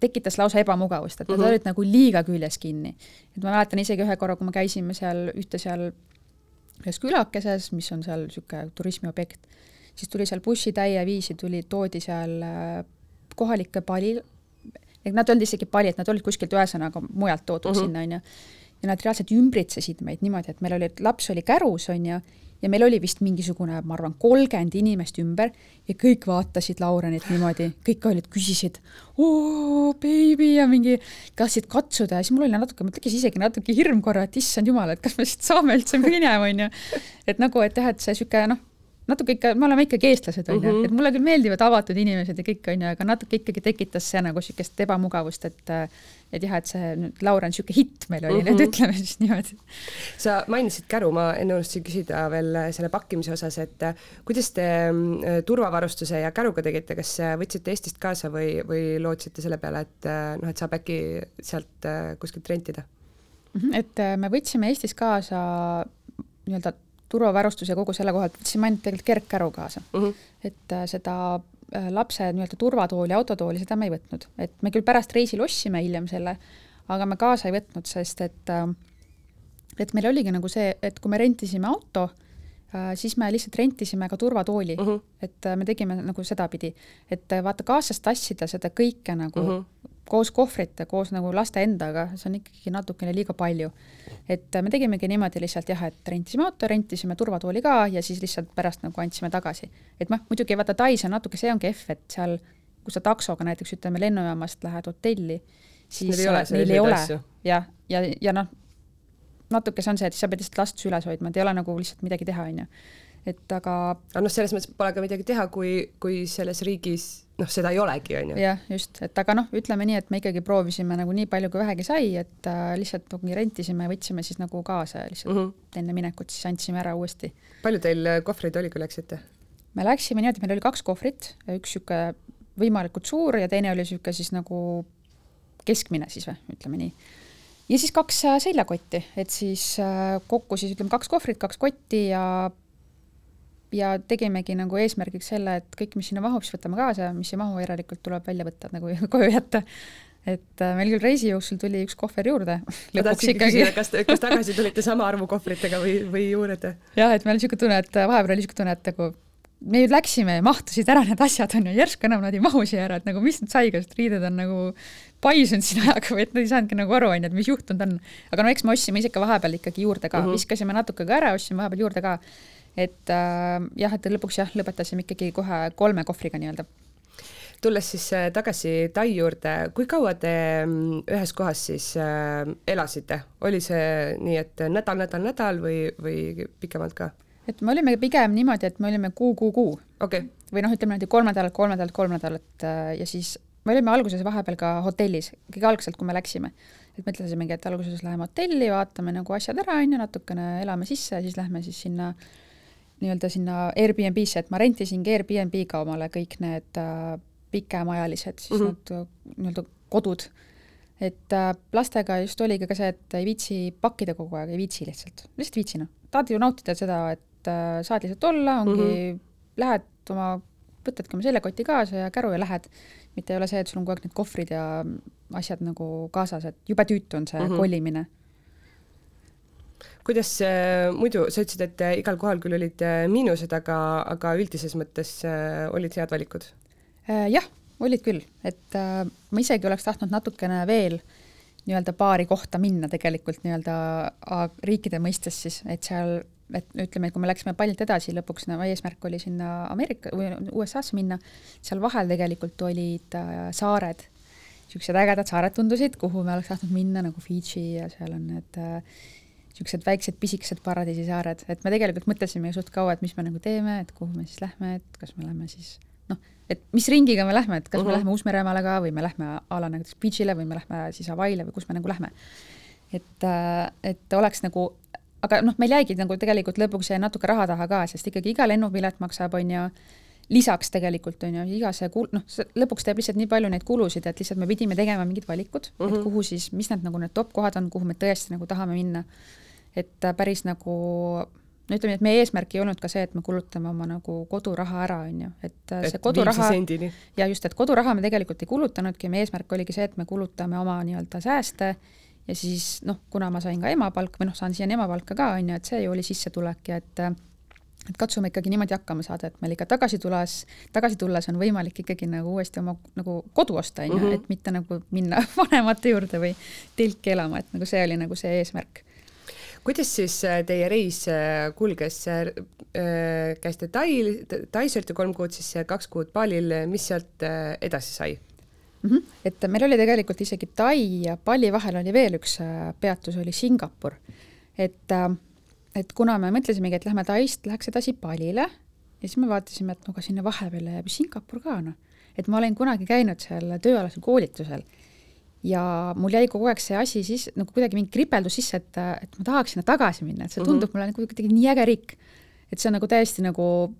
tekitas lausa ebamugavust, et nad mm -hmm. olid nagu liiga küljes kinni. et ma mäletan isegi ühe korra, kui me käisime seal ühte seal ühes külakeses, mis on seal niisugune turismiobjekt, siis tuli seal bussitäie viisi, tuli, toodi seal kohalike pali, nad ei olnud isegi pali, et nad olid kuskilt ühesõnaga mujalt toodud mm -hmm. sinna, on ju. ja nad reaalselt ümbritsesid meid niimoodi, et meil oli, laps oli kärus, on ju, ja meil oli vist mingisugune, ma arvan, kolmkümmend inimest ümber ja kõik vaatasid Laurenit niimoodi, kõik olid, küsisid, oo, beebi ja mingi, tahtsid katsuda ja siis mul oli natuke, mul tekkis isegi natuke hirm korra, et issand jumal, et kas me siit saame üldse minema, onju. et nagu, et jah, et see sihuke noh natuke ikka, me oleme ikkagi eestlased, on ju, mhm. et mulle küll meeldivad avatud inimesed ja kõik, on ju, aga natuke ikkagi tekitas see nagu niisugust ebamugavust, et et jah, et see nüüd Laura on niisugune hitt meil oli mm, -hmm. nüüd ütleme siis niimoodi. sa mainisid käru, ma enne unustasin küsida veel selle pakkimise osas, et kuidas te mm, turvavarustuse ja käruga tegite, kas võtsite Eestist kaasa või, või lootsite selle peale, et noh, et saab äkki sealt kuskilt rentida? Mhm, et me võtsime Eestis kaasa nii-öelda turvavarustus ja kogu selle koha pealt võtsime ainult tegelikult kergkäru kaasa mm. -hmm. et äh, seda äh, lapse nii-öelda turvatooli, autotooli, seda me ei võtnud, et me küll pärast reisil ostsime hiljem selle, aga me kaasa ei võtnud, sest et äh, et meil oligi nagu see, et kui me rentisime auto, siis me lihtsalt rentisime ka turvatooli mm, -hmm. et me tegime nagu sedapidi, et vaata kaasas tassida seda kõike nagu mm -hmm koos kohvrite, koos nagu laste endaga, see on ikkagi natukene liiga palju. et me tegimegi niimoodi lihtsalt jah, et rentisime auto, rentisime turvatooli ka ja siis lihtsalt pärast nagu andsime tagasi. et noh, muidugi vaata Tais on natuke, see on kehv, et seal, kui sa taksoga näiteks ütleme lennujaamast lähed hotelli, siis neil ei ole jah, ja, ja, ja noh, natuke see on see, et sa pead lihtsalt last süles hoidma, et ei ole nagu lihtsalt midagi teha, on ju et aga. aga noh, selles mõttes pole ka midagi teha, kui, kui selles riigis noh, seda ei olegi, on ju. jah, just, et aga noh, ütleme nii, et me ikkagi proovisime nagu nii palju, kui vähegi sai, et äh, lihtsalt nagu rentisime, võtsime siis nagu kaasa lihtsalt mm -hmm. enne minekut, siis andsime ära uuesti. palju teil äh, kohvreid oli, kui läksite? me läksime niimoodi, meil oli kaks kohvrit, üks niisugune võimalikult suur ja teine oli niisugune siis nagu keskmine siis või, ütleme nii ja siis kaks äh, seljakotti, et siis äh, kokku siis ütleme kaks kohvrit, kaks kotti ja ja tegimegi nagu eesmärgiks selle, et kõik, mis sinna mahub, siis võtame kaasa, mis ei mahu, järelikult tuleb välja võtta nagu koju jätta. et äh, meil küll reisi jooksul tuli üks kohver juurde. ma tahtsingi küsida, kas, kas tagasi tulite sama arvu kohvritega või, või juurde? jah, et meil on niisugune tunne, et vahepeal oli niisugune tunne, et nagu me ju läksime ja mahtusid ära need asjad, on ju, järsku enam nad ei mahu siia ära, et nagu mis nüüd sai, kas riided on nagu paisunud siin ajaga või et nad ei saanudki nagu aru, on ju, et mis juhtunud on. aga no eks me ostsime isegi vahepeal ikkagi juurde ka mm, -hmm. viskasime natuke ka ära, ostsime vahepeal juurde ka et äh, jah, et lõpuks jah, lõpetasime ikkagi kohe kolme kohvriga nii-öelda tulles siis äh, tagasi Tai juurde, kui kaua te mm, ühes kohas siis äh, elasite, oli see nii, et nädal, nädal, nädal või, või pikemalt ka? et me olime pigem niimoodi, et me olime kuu, kuu, kuu okay.. või noh, ütleme niimoodi kolm nädalat, kolm nädalat, kolm nädalat äh, ja siis me olime alguses vahepeal ka hotellis, kõige algselt, kui me läksime. et mõtlesimegi, et alguses läheme hotelli, vaatame nagu asjad ära, on ju, natukene elame sisse, siis lähme siis sinna äh, nii-öelda sinna Airbnb-sse, et ma rentisingi Airbnb-ga omale kõik need äh, pikemaajalised siis mm -hmm. need äh, nii-öelda kodud. et äh, lastega just oligi ka see, et ei viitsi pakkida kogu aeg, ei viitsi lihtsalt, lihtsalt ei viitsi noh, tahad ju nautida seda, et äh, saad lihtsalt olla, ongi mm, -hmm. lähed oma, võtadki oma seljakoti kaasa ja käru ja lähed. mitte ei ole see, et sul on kogu aeg need kohvrid ja asjad nagu kaasas, et jube tüütu on see mm -hmm. kolimine kuidas äh, muidu, sa ütlesid, et äh, igal kohal küll olid äh, miinused, aga, aga üldises mõttes olid head valikud? jah, olid küll, et ma isegi oleks tahtnud natukene veel nii-öelda paari kohta minna tegelikult nii-öelda riikide mõistes siis, et seal, et ütleme, kui me läksime pallilt edasi, lõpuks no, eesmärk oli sinna Ameerika või USA-sse minna, seal vahel tegelikult olid saared, niisugused ägedad saared tundusid, kuhu me oleks tahtnud minna, nagu Fidži ja seal on need äh, niisugused väiksed pisikesed paradiisisaared, et me tegelikult mõtlesime suht kaua, et mis me nagu teeme, et kuhu me siis lähme, et kas me lähme siis noh, et mis ringiga me lähme, et kas uh -huh. me mhm. lähme Uus-Meremaale ka või me lähme a la näiteks beach'ile või me lähme siis Hawaii'le või kus me nagu lähme. et, äh, et oleks nagu, aga noh, meil jäigi nagu tegelikult lõpuks jäi natuke raha taha ka, sest ikkagi iga lennupilet maksab, on ju, lisaks tegelikult on ju iga see kul-, noh, lõpuks teeb lihtsalt nii palju neid kulusid, et lihtsalt me pidime tegema mingid valikud uh, -huh. et mhm. kuhu siis, mis need nagu need top kohad on, kuhu me tõesti nagu tahame minna et päris nagu no ütleme, et meie eesmärk ei olnud ka see, et me kulutame oma nagu koduraha ära, on ju, et äh, see koduraha ja just, et koduraha me tegelikult ei kulutanudki, meie eesmärk oligi see, et me kulutame oma nii-öelda sääste. Ja siis noh, kuna ma sain ka emapalka või noh, saan siiani emapalka ka, on ju, et see ju oli sissetulek ja et et katsume ikkagi niimoodi hakkama saada, et meil ikka tagasi tulles, tagasi tulles on võimalik ikkagi nagu uuesti oma nagu kodu osta, on ju, mhm. et mitte nagu minna vanemate juurde või telki elama, et nagu see oli nagu see eesmärk. Kuidas siis äh, teie reis äh, kulges, äh, käisite Tai, Tais olite kolm kuud, siis kaks kuud Balil, mis sealt edasi sai? Mm -hmm. et meil oli tegelikult isegi Tai ja Bali vahel oli veel üks peatus, oli Singapur. et et kuna me mõtlesimegi, et lähme Taist, läheks edasi Balile ja siis me vaatasime, et no aga sinna vahepeale jääb Singapur ka noh. et ma olen kunagi käinud seal tööalasel koolitusel ja mul jäi kogu aeg see asi siis nagu kuidagi mingi kripeldus sisse, et, et ma tahaks sinna tagasi minna, et see tundub mm -hmm. mulle nagu kuidagi nii äge riik. et see on nagu täiesti nagu,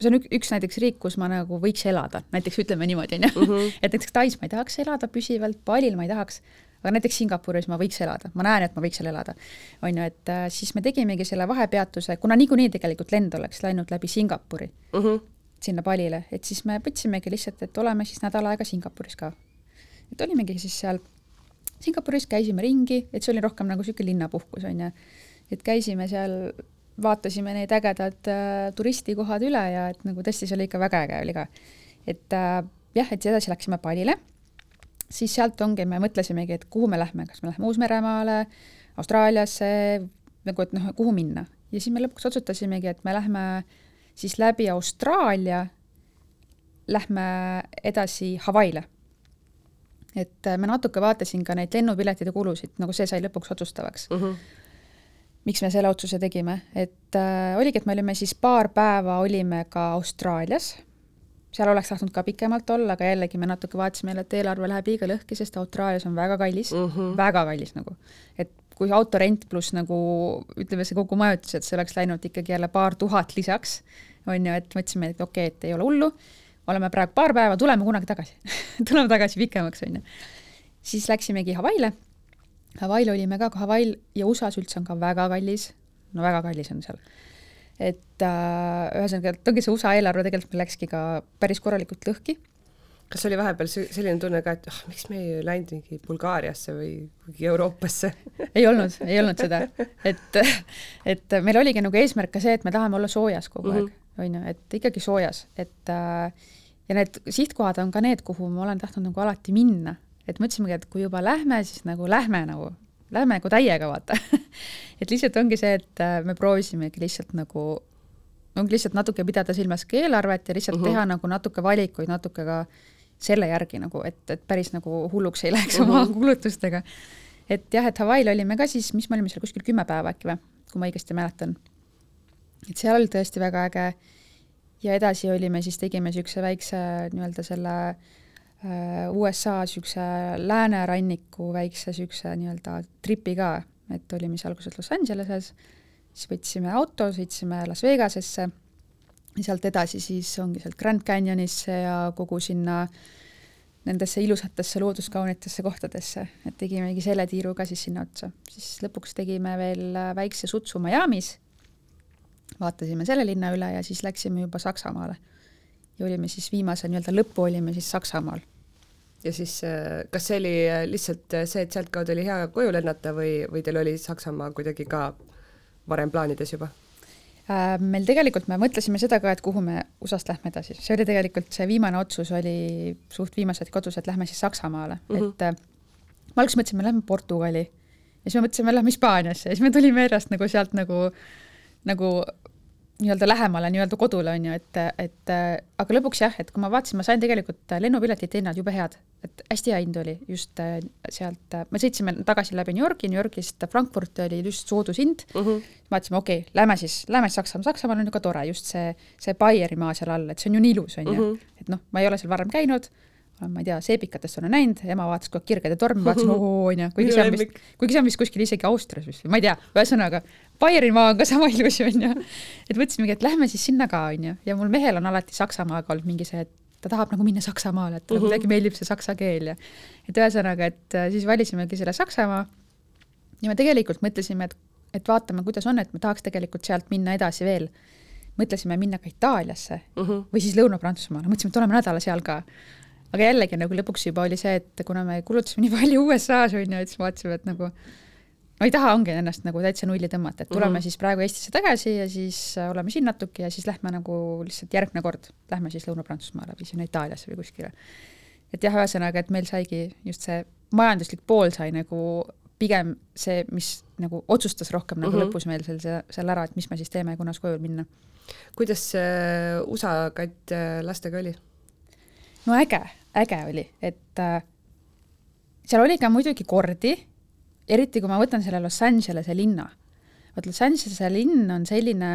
see on üks, üks näiteks riik, kus ma nagu võiks elada, näiteks ütleme niimoodi, on ju. Mhm. et näiteks Tais ma ei tahaks elada püsivalt, Balil ma ei tahaks, aga näiteks Singapuris ma võiks elada, ma näen, et ma võiks seal elada. on ju, et äh, siis me tegimegi selle vahepeatuse, kuna niikuinii tegelikult lend oleks läinud läbi Singapuri mhm. -huh. sinna Balile, et siis me võtsimegi lihtsalt, et oleme siis nädal aega Singapuris ka. Et olimegi siis seal Singapuris, käisime ringi, et see oli rohkem nagu niisugune linnapuhkus, on ju. et käisime seal, vaatasime need ägedad äh, turistikohad üle ja et nagu tõesti, see oli ikka väga äge oli ka. et äh, jah, et edasi läksime Balile siis sealt ongi, me mõtlesimegi, et kuhu me lähme, kas me lähme Uus-Meremaale, Austraaliasse, nagu et noh, kuhu minna. ja siis me lõpuks otsustasimegi, et me lähme siis läbi Austraalia, lähme edasi Hawaii'le. Et äh, ma natuke vaatasin ka neid lennupiletide kulusid, nagu see sai lõpuks otsustavaks uh. -huh miks me selle otsuse tegime, et äh, oligi, et me olime siis paar päeva olime ka Austraalias seal oleks tahtnud ka pikemalt olla, aga jällegi me natuke vaatasime jälle, et eelarve läheb liiga lõhki, sest Austraalias on väga kallis mm, -hmm. väga kallis nagu. et kui autorent pluss nagu ütleme, see kogu majutus, et see oleks läinud ikkagi jälle paar tuhat lisaks, on ju, et mõtlesime, et okei okay,, et ei ole hullu, oleme praegu paar päeva, tuleme kunagi tagasi tuleme tagasi pikemaks, on ju. siis läksimegi Hawaii'le, Hawaii'l olime ka, Hawaii'l ja USA-s üldse on ka väga kallis, no väga kallis on seal. Et äh, ühesõnaga, et ongi see USA eelarve tegelikult meil läkski ka päris korralikult lõhki. kas oli vahepeal selline tunne ka, et oh,, miks me ei läinud mingi Bulgaariasse või kuhugi Euroopasse? Ei olnud, ei olnud seda, et, et meil oligi nagu eesmärk ka see, et me tahame olla soojas kogu aeg mm, -hmm. on ju, et ikkagi soojas, et äh, ja need sihtkohad on ka need, kuhu ma olen tahtnud nagu alati minna, et mõtlesimegi, et kui juba lähme, siis nagu lähme nagu lähme nagu täiega, vaata et lihtsalt ongi see, et äh, me proovisimegi lihtsalt nagu, ongi lihtsalt natuke pidada silmas ka eelarvet ja lihtsalt uh mhm. -huh. teha nagu natuke valikuid, natuke ka selle järgi nagu, et, et päris nagu hulluks ei läheks uh -huh. oma mhm. kulutustega. et jah, et Hawaii'l olime ka siis, mis me olime seal kuskil kümme päeva äkki või, kui ma õigesti mäletan. et seal oli tõesti väga äge ja edasi olime siis, tegime niisuguse väikse nii-öelda selle äh, USA niisuguse lääneranniku väikse niisuguse nii-öelda tripi ka, et olime siis alguses Los Angeleses, siis võtsime auto, sõitsime Las Vegasesse ja sealt edasi siis ongi sealt Grand Canyonisse ja kogu sinna nendesse ilusatesse looduskaunitesse kohtadesse, et tegimegi selle tiiru ka siis sinna otsa. siis lõpuks tegime veel väikse sutsu Miami's, vaatasime selle linna üle ja siis läksime juba Saksamaale ja olime siis viimase nii-öelda lõppu olime siis Saksamaal. ja siis äh, kas see oli äh, lihtsalt äh, see, et sealtkaudu oli hea koju lennata või, või teil oli Saksamaa kuidagi ka varem plaanides juba? Meil tegelikult, me mõtlesime seda ka, et kuhu me USA-st lähme edasi, see oli tegelikult, see viimane otsus oli suht viimased kodus, et lähme siis Saksamaale mm, -hmm. et ma alguses mõtlesin, me lähme Portugali ja siis me mõtlesime, lähme Hispaaniasse ja siis me tulime järjest nagu sealt nagu, nagu nii-öelda lähemale nii-öelda kodule, on ju, et, et aga lõpuks jah, et kui ma vaatasin, ma sain tegelikult lennupiletite hinnad jube head, et hästi hea hind oli just äh, sealt, äh, me sõitsime tagasi läbi New Yorgi, New Yorgist Frankfurti oli just soodushind uh, mhm. -huh. vaatasime, okei okay,, lähme siis, lähme siis Saksamaale, Saksamaal on ju ka tore, just see, see Baierimaa seal all, et see on ju nii ilus, on ju, mhm. et noh, ma ei ole seal varem käinud ma ei tea, seepikatest olen näinud, ema vaatas kogu aeg Kirgede tormi, vaatasin oo onju, kuigi see on vist, kuigi see on vist kuskil isegi Austrias vist või ma ei tea, ühesõnaga Baierimaa on ka sama ilus onju. et mõtlesimegi, et lähme siis sinna ka onju ja mul mehel on alati Saksamaaga olnud mingi see, et ta tahab nagu minna Saksamaale, et talle uh -huh. kuidagi meeldib see saksa keel ja et ühesõnaga, et äh, siis valisimegi selle Saksamaa ja me tegelikult mõtlesime, et et vaatame, kuidas on, et me tahaks tegelikult sealt minna edasi veel. mõtlesime minna ka Itaaliasse uh -huh. või siis Lõuna-Prantsusmaale, mõtlesime, et oleme nädala seal ka. aga jällegi nagu lõpuks juba oli see, et kuna me kulutasime nii palju USA-s on ju, et siis vaatasime, et nagu no ei taha, ongi ennast nagu täitsa nulli tõmmata, et tuleme mm -hmm. siis praegu Eestisse tagasi ja siis äh, oleme siin natuke ja siis lähme nagu lihtsalt järgmine kord, lähme siis Lõuna-Prantsusmaale või sinna Itaaliasse või kuskile. et jah, ühesõnaga, et meil saigi just see majanduslik pool sai nagu pigem see, mis nagu otsustas rohkem nagu mm -hmm. lõpus meil seal, seal ära, et mis me siis teeme ja kunas koju minna. kuidas see USA katt äh, lastega oli? no äge, äge oli, et äh, seal oli ka muidugi kordi eriti kui ma võtan selle Los Angelese linna, vot Los Angelese linn on selline,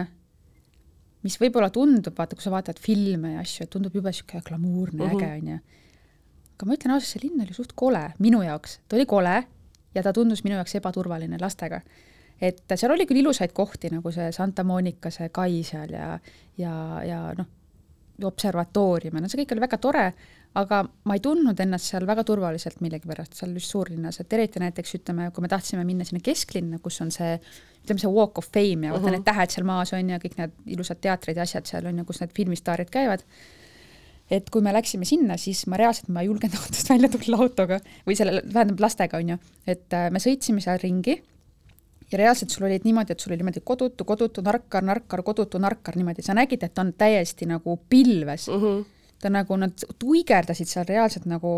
mis võib-olla tundub, vaata, kui sa vaatad filme ja asju, et tundub jube niisugune glamuurne uh, -huh. äge, on ju. aga ma ütlen ausalt, see linn oli suht kole minu jaoks, ta oli kole ja ta tundus minu jaoks ebaturvaline lastega. et seal oli küll ilusaid kohti, nagu see Santa Monica, see kai seal ja, ja, ja noh, observatoorium ja no see kõik oli väga tore, aga ma ei tundnud ennast seal väga turvaliselt millegipärast, seal just suurlinnas, et eriti näiteks ütleme, kui me tahtsime minna sinna kesklinna, kus on see, ütleme see Walk of Fame ja vaata uh -huh. need tähed seal maas on ja kõik need ilusad teatrid ja asjad seal on ju, kus need filmistaarid käivad. et kui me läksime sinna, siis ma reaalselt, ma ei julgenud autost välja tulla autoga või selle, tähendab lastega on ju, et äh, me sõitsime seal ringi ja reaalselt sul olid niimoodi, et sul oli niimoodi kodutu, kodutu, narkar, narkar, kodutu, narkar niimoodi, sa nägid, et ta on täiesti nagu pilves uh. -huh ta nagu, nad tuigerdasid seal reaalselt nagu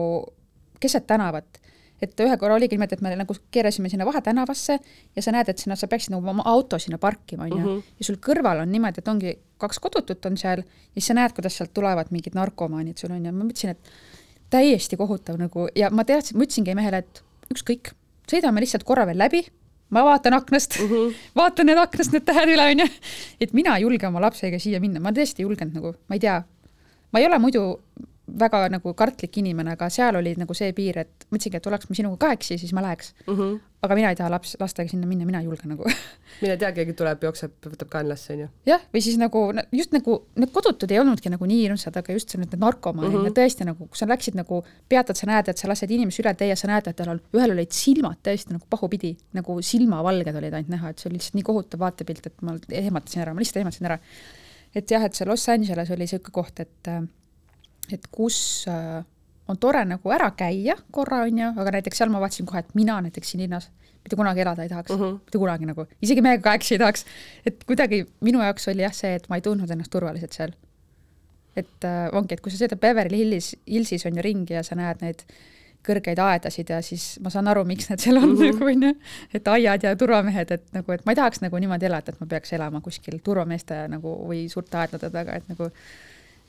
keset tänavat. et ühe korra oligi niimoodi, et me nagu keerasime sinna vahetänavasse ja sa näed, et sinna, sa peaksid nagu oma auto sinna parkima, on ju, mhm. ja sul kõrval on niimoodi, et ongi kaks kodutut on seal ja siis sa näed, kuidas sealt tulevad mingid narkomaanid sul on ju, ma mõtlesin, et täiesti kohutav nagu ja ma teadsin, ma ütlesingi mehele, et ükskõik, sõidame lihtsalt korra veel läbi, ma vaatan aknast uh, -huh. vaatan need aknast, need tähed üle, onju. et mina ei julge oma lapsega siia minna, ma tõesti ei julgenud nagu, ma ei tea, ma ei ole muidu väga nagu kartlik inimene, aga seal oli nagu see piir, et mõtlesingi, et oleks me sinuga kahekesi, siis ma läheks mm. -hmm. aga mina ei taha laps, lastega sinna minna, mina ei julge nagu mine tea, keegi tuleb, jookseb, võtab kaenlasse, onju. jah, või siis nagu just nagu need kodutud ei olnudki nagu nii hirmsad, aga just see need narkomaanid mm, -hmm. tõesti nagu, kui sa läksid nagu, peatad, sa näed, et sa lased inimesi üle tee ja sa näed, et tal on, ühel olid silmad täiesti nagu pahupidi, nagu silmavalged olid ainult näha, et see oli lihtsalt nii kohutav vaatepilt, et ma ehmatasin ära, ma lihtsalt ehmatasin ära et jah, et see Los Angeles oli niisugune koht, et et kus äh, on tore nagu ära käia korra, on ju, aga näiteks seal ma vaatasin kohe, et mina näiteks siin linnas mitte kunagi elada ei tahaks uh, -huh. mitte kunagi nagu, isegi meiega kahekesi ei tahaks. et kuidagi minu jaoks oli jah see, et ma ei tundnud ennast turvaliselt seal. et äh, ongi, et kui sa sõidad Beverly Hillis, Hillsis on ju ringi ja sa näed neid kõrgeid aedasid ja siis ma saan aru, miks need seal on mm, -hmm. nagu on ju, et aiad ja turvamehed, et nagu, et ma ei tahaks nagu niimoodi elada, et ma peaks elama kuskil turvameeste nagu või suurte aedade taga, et nagu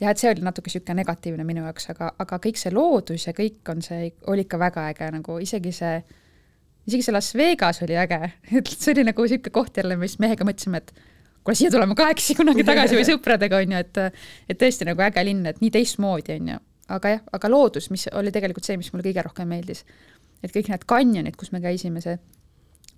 jah, et see oli natuke niisugune negatiivne minu jaoks, aga, aga kõik see loodus ja kõik on see, oli ikka väga äge, nagu isegi see, isegi see Las Vegas oli äge, et see oli nagu niisugune koht jälle, mis mehega mõtlesime, et kuule, siia tuleme kahekesi kunagi tagasi või sõpradega, on ju, et et tõesti nagu äge linn, et nii teistmoodi, on ju aga jah, aga loodus, mis oli tegelikult see, mis mulle kõige rohkem meeldis. et kõik need kanjonid, kus me käisime, see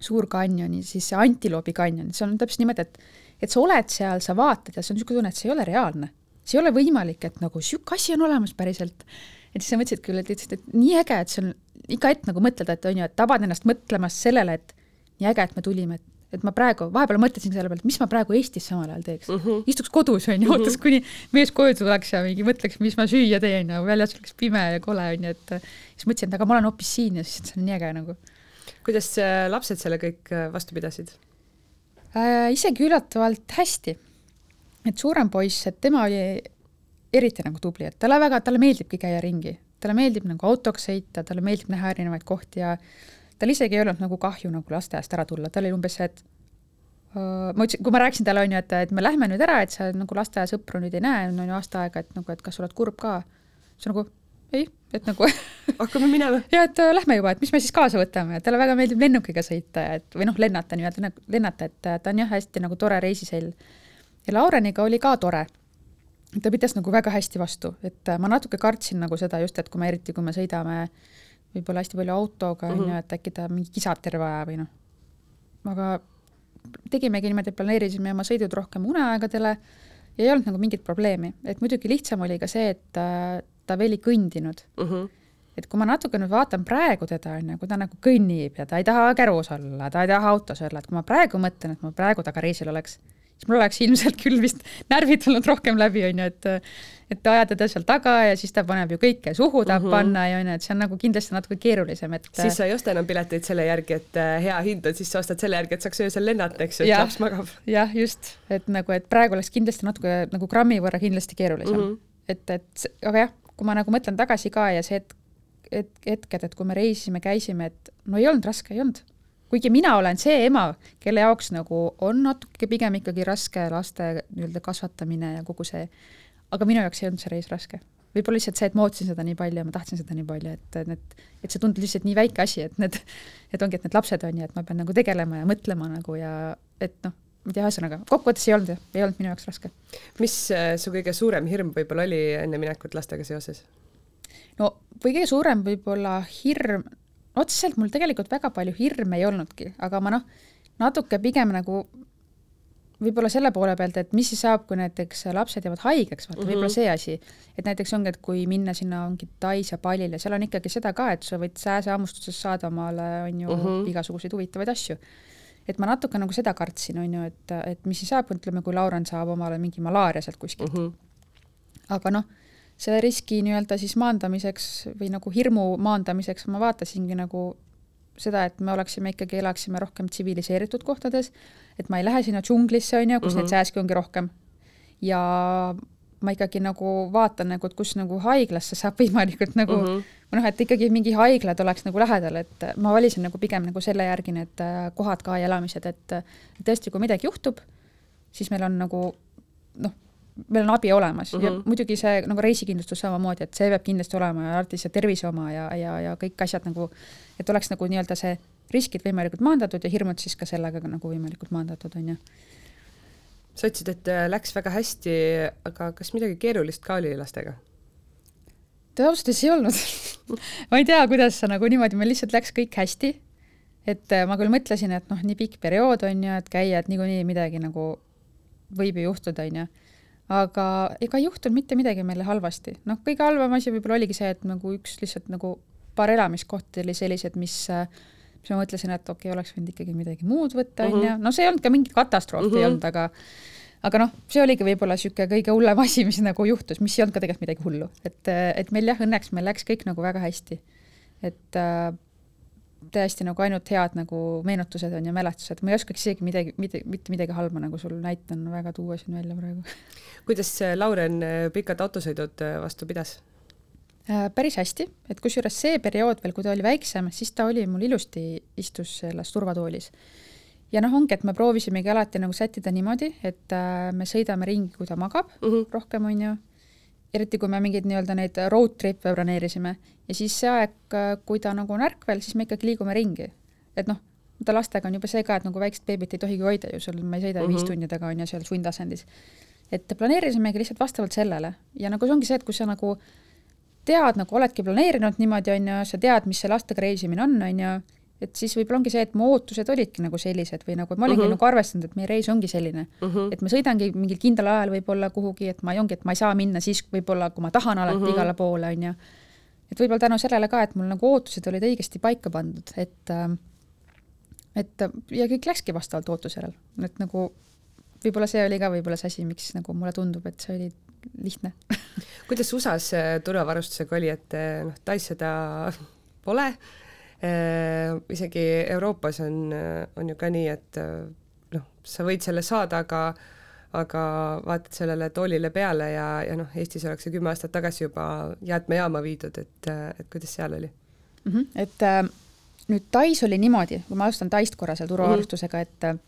suur kanjon ja siis see antiloobi kanjon, see on täpselt niimoodi, et et sa oled seal, sa vaatad ja see on niisugune tunne, et see ei ole reaalne. See ei ole võimalik, et nagu niisugune asi on olemas päriselt. et siis sa mõtlesid küll, et ütlesid, et nii äge, et see on iga hetk nagu mõtled, et on ju, et tabad ennast mõtlemast sellele, et nii äge, et me tulime, et et ma praegu, vahepeal mõtlesin selle peale, et mis ma praegu Eestis samal ajal teeks mm. -hmm. istuks kodus, on ju, mhm. ootaks, kuni mees koju tuleks ja mingi mõtleks, mis ma süüa teen ja väljas oleks pime ja kole, on ju, et siis mõtlesin, et aga ma olen hoopis siin ja siis see on nii äge nagu. kuidas äh, lapsed selle kõik äh, vastu pidasid äh,? isegi üllatavalt hästi. Et suurem poiss, et tema oli eriti nagu tubli, et talle väga, talle meeldibki käia ringi, talle meeldib nagu autoks sõita, talle meeldib näha erinevaid kohti ja tal isegi ei olnud nagu kahju nagu lasteaiast ära tulla, tal oli umbes see, et uh, ma ütlesin, kui ma rääkisin talle, on ju, et, et me lähme nüüd ära, et sa nagu lasteaiasõpru nüüd ei näe, on ju aasta aega, et nagu, et kas sa oled kurb ka. siis nagu ei, et nagu hakkame minema. ja et uh, lähme juba, et mis me siis kaasa võtame, et talle väga meeldib lennukiga sõita et või noh, lennata nii-öelda, lennata, et ta on jah, hästi nagu tore reisisell. Ja Laureniga oli ka tore ta pidas nagu väga hästi vastu, et ma natuke kartsin nagu seda just, et kui me eriti, kui me sõidame äh, võib-olla hästi palju autoga, on ju, mhm. et äkki ta mingi kisab terve aja või noh. aga tegimegi niimoodi, et planeerisime oma sõidud rohkem uneaegadele ja ei olnud nagu mingit probleemi, et muidugi lihtsam oli ka see, et ta, ta veel ei kõndinud uh. -huh. et kui ma natuke nüüd vaatan praegu teda, on ju, kui ta nagu kõnnib ja ta ei taha kärus olla, ta ei taha autos olla, et kui ma praegu mõtlen, et ma praegu temaga reisil oleks, siis mul oleks ilmselt küll vist närvid tulnud rohkem läbi, on ju, et et ajada ta seal taga ja siis ta paneb ju kõike suhu tahab mm -hmm. panna ja on ju, et see on nagu kindlasti natuke keerulisem, et siis sa ei osta enam pileteid selle järgi, et äh, hea hind on, siis sa ostad selle järgi, et saaks öösel lennata, eks ju, et laps magab. jah, just, et nagu, et praegu oleks kindlasti natuke nagu grammi võrra kindlasti keerulisem mm. -hmm. et, et aga jah, kui ma nagu mõtlen tagasi ka ja see hetk, et hetked, et kui me reisisime, käisime, et no ei olnud raske, ei olnud kuigi mina olen see ema, kelle jaoks nagu on natuke pigem ikkagi raske laste nii-öelda kasvatamine ja kogu see aga minu jaoks ei olnud see reis raske. võib-olla lihtsalt see, et ma ootasin seda nii palju ja ma tahtsin seda nii palju, et need, et see tundus lihtsalt nii väike asi, et need, et ongi, et need lapsed on ju, et ma pean nagu tegelema ja mõtlema nagu ja et noh, ma ei tea, ühesõnaga, kokkuvõttes ei olnud ei olnud minu jaoks raske. mis äh, su kõige suurem hirm võib-olla oli enne minekut lastega seoses? no kõige suurem võib-olla hirm, otseselt mul tegelikult väga palju hirme ei olnudki, aga ma noh, natuke pigem nagu võib-olla selle poole pealt, et mis siis saab, kui näiteks lapsed jäävad haigeks, vaata mm -hmm. võib-olla see asi, et näiteks ongi, et kui minna sinna ongi Tais ja Palile, seal on ikkagi seda ka, et sa võid sääsehammustusest saada omale, on ju mm, -hmm. igasuguseid huvitavaid asju. et ma natuke nagu seda kartsin, on ju, et, et mis siis saab, ütleme, kui Lauren saab omale mingi malaaria sealt kuskilt mm. -hmm. aga noh, selle riski nii-öelda siis maandamiseks või nagu hirmu maandamiseks ma vaatasingi nagu seda, et me oleksime ikkagi, elaksime rohkem tsiviliseeritud kohtades, et ma ei lähe sinna džunglisse, on ju, kus mm -hmm. neid mhm. sääski ongi rohkem. ja ma ikkagi nagu vaatan nagu, et kus nagu haiglasse saab võimalikult nagu mm -hmm. noh, et ikkagi mingi haiglad oleks nagu lähedal, et ma valisin nagu pigem nagu selle järgi need äh, kohad ka ja elamised, et tõesti, kui midagi juhtub, siis meil on nagu noh, meil on abi olemas mm -hmm. ja mhm. muidugi see nagu reisikindlustus samamoodi, et see peab kindlasti olema ja artis ja tervise oma ja, ja, ja kõik asjad nagu, et oleks nagu nii-öelda see riskid võimalikult maandatud ja hirmud siis ka sellega nagu võimalikult maandatud, on ju. sa ütlesid, et äh, läks väga hästi, aga kas midagi keerulist ka oli lastega? ausalt öeldes ei olnud ma ei tea, kuidas sa nagu niimoodi, meil lihtsalt läks kõik hästi. et äh, ma küll mõtlesin, et noh, nii pikk periood on ju, et käia, et niikuinii midagi nagu võib ju juhtuda, on ju aga ega ei juhtunud mitte midagi meile halvasti. noh, kõige halvem asi võib-olla oligi see, et nagu üks lihtsalt nagu paar elamiskohti oli sellised, mis mis ma mõtlesin, et okei okay,, oleks võinud ikkagi midagi muud võtta, on ju, no see ei olnud ka mingi katastroof mm, -hmm. ei olnud, aga aga noh, see oligi võib-olla niisugune kõige hullem asi, mis nagu juhtus, mis ei olnud ka tegelikult midagi hullu, et, et meil jah, õnneks meil läks kõik nagu väga hästi. et äh, täiesti nagu ainult head nagu meenutused on ja mälestused, ma ei oskaks isegi midagi, mitte, mitte midagi halba nagu sul näitan väga tuua siin välja praegu. kuidas Lauren äh, pikad autosõidud äh, vastu pidas? Äh, päris hästi, et kusjuures see periood veel, kui ta oli väiksem, siis ta oli mul ilusti, istus selles turvatoolis. ja noh, ongi, et me proovisimegi alati nagu sättida niimoodi, et me sõidame ringi, kui ta magab mm -hmm. rohkem, on ju, eriti kui me mingeid nii-öelda neid road trip'e broneerisime ja siis see aeg, kui ta nagu on ärkvel, siis me ikkagi liigume ringi. et noh, vaata lastega on juba see ka, et nagu väikest beebit ei tohigi hoida ju, sul, ma ei sõida mm -hmm. viis tundi taga, on ju, seal sundasendis. et planeerisimegi lihtsalt vastavalt sellele ja nagu see ongi see, et kui sa nagu tead, nagu oledki planeerinud niimoodi, on ju, sa tead, mis see lastega reisimine on, on ju, et siis võib-olla ongi see, et mu ootused olidki nagu sellised või nagu, et ma olingi uh mhm. -huh. nagu arvestanud, et meie reis ongi selline uh, mhm. -huh. et ma sõidangi mingil kindlal ajal võib-olla kuhugi, et ma ei ongi, et ma ei saa minna siis võib-olla, kui ma tahan alati uh mhm. -huh. igale poole, on ju. et võib-olla tänu sellele ka, et mul nagu ootused olid õigesti paika pandud, et äh, et ja kõik läkski vastavalt ootusele, et nagu võib-olla see oli ka võib-olla see asi, miks nagu mulle tundub, et see oli lihtne kuidas USA-s turvavarustusega oli, et noh, Tais seda pole Äh, isegi Euroopas on, on ju ka nii, et äh, noh, sa võid selle saada, aga aga vaatad sellele toolile peale ja, ja noh, Eestis oleks see kümme aastat tagasi juba jäätmejaama viidud, et, et kuidas seal oli mm? -hmm. et äh, nüüd Tais oli niimoodi, kui ma alustan Taist korra seal turvavarustusega mm, -hmm.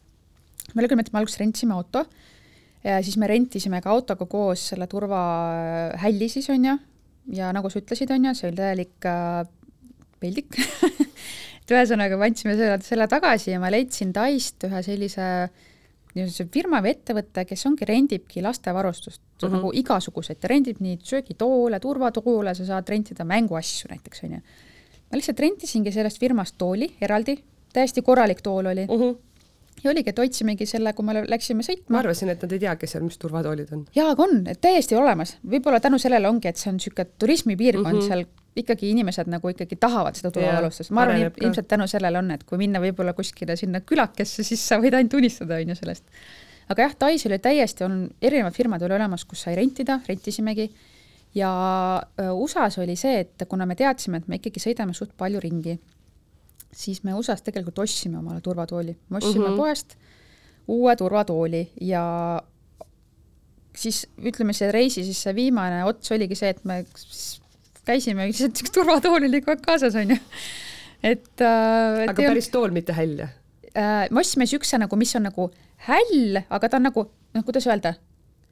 et me küll, et me alguses rentisime auto ja siis me rentisime ka autoga koos selle turvahälli siis on ju, ja nagu sa ütlesid, on ju, see oli täielik äh, peldik et ühesõnaga, me andsime selle, selle tagasi ja ma leidsin Taist ühe sellise niisuguse firma või ettevõtte, kes ongi, rendibki lastevarustust mm -hmm. nagu igasuguseid, ta rendib nii söögitoole, turvatoole, sa saad rentida mänguasju näiteks, on ju. ma lihtsalt rentisingi sellest firmast tooli eraldi, täiesti korralik tool oli mm. -hmm ja oligi, et otsimegi selle, kui me läksime sõitma. ma arvasin, et nad ei teagi seal, mis turvatoolid on. jaa, aga on, täiesti olemas. võib-olla tänu sellele ongi, et see on niisugune turismipiirkond mm -hmm. seal ikkagi inimesed nagu ikkagi tahavad seda turvavalustust, ma arvan, ilmselt tänu sellele on, et kui minna võib-olla kuskile sinna külakesse, siis sa võid ainult unistada, on ju, sellest. aga jah, Tais oli täiesti, on erinevad firmad oli olemas, kus sai rentida, rentisimegi, ja USA-s oli see, et kuna me teadsime, et me ikkagi sõidame suht palju ringi, siis me USA-s tegelikult ostsime omale turvatooli, me ostsime mm -hmm. poest uue turvatooli ja siis ütleme, see reisi siis see viimane ots oligi see, et me käisime, lihtsalt üks turvatool oli kogu aeg kaasas, on ju. et äh,. aga päris on... tool, mitte häll äh,? me ostsime niisuguse nagu, mis on nagu häll, aga ta on nagu, noh, kuidas öelda,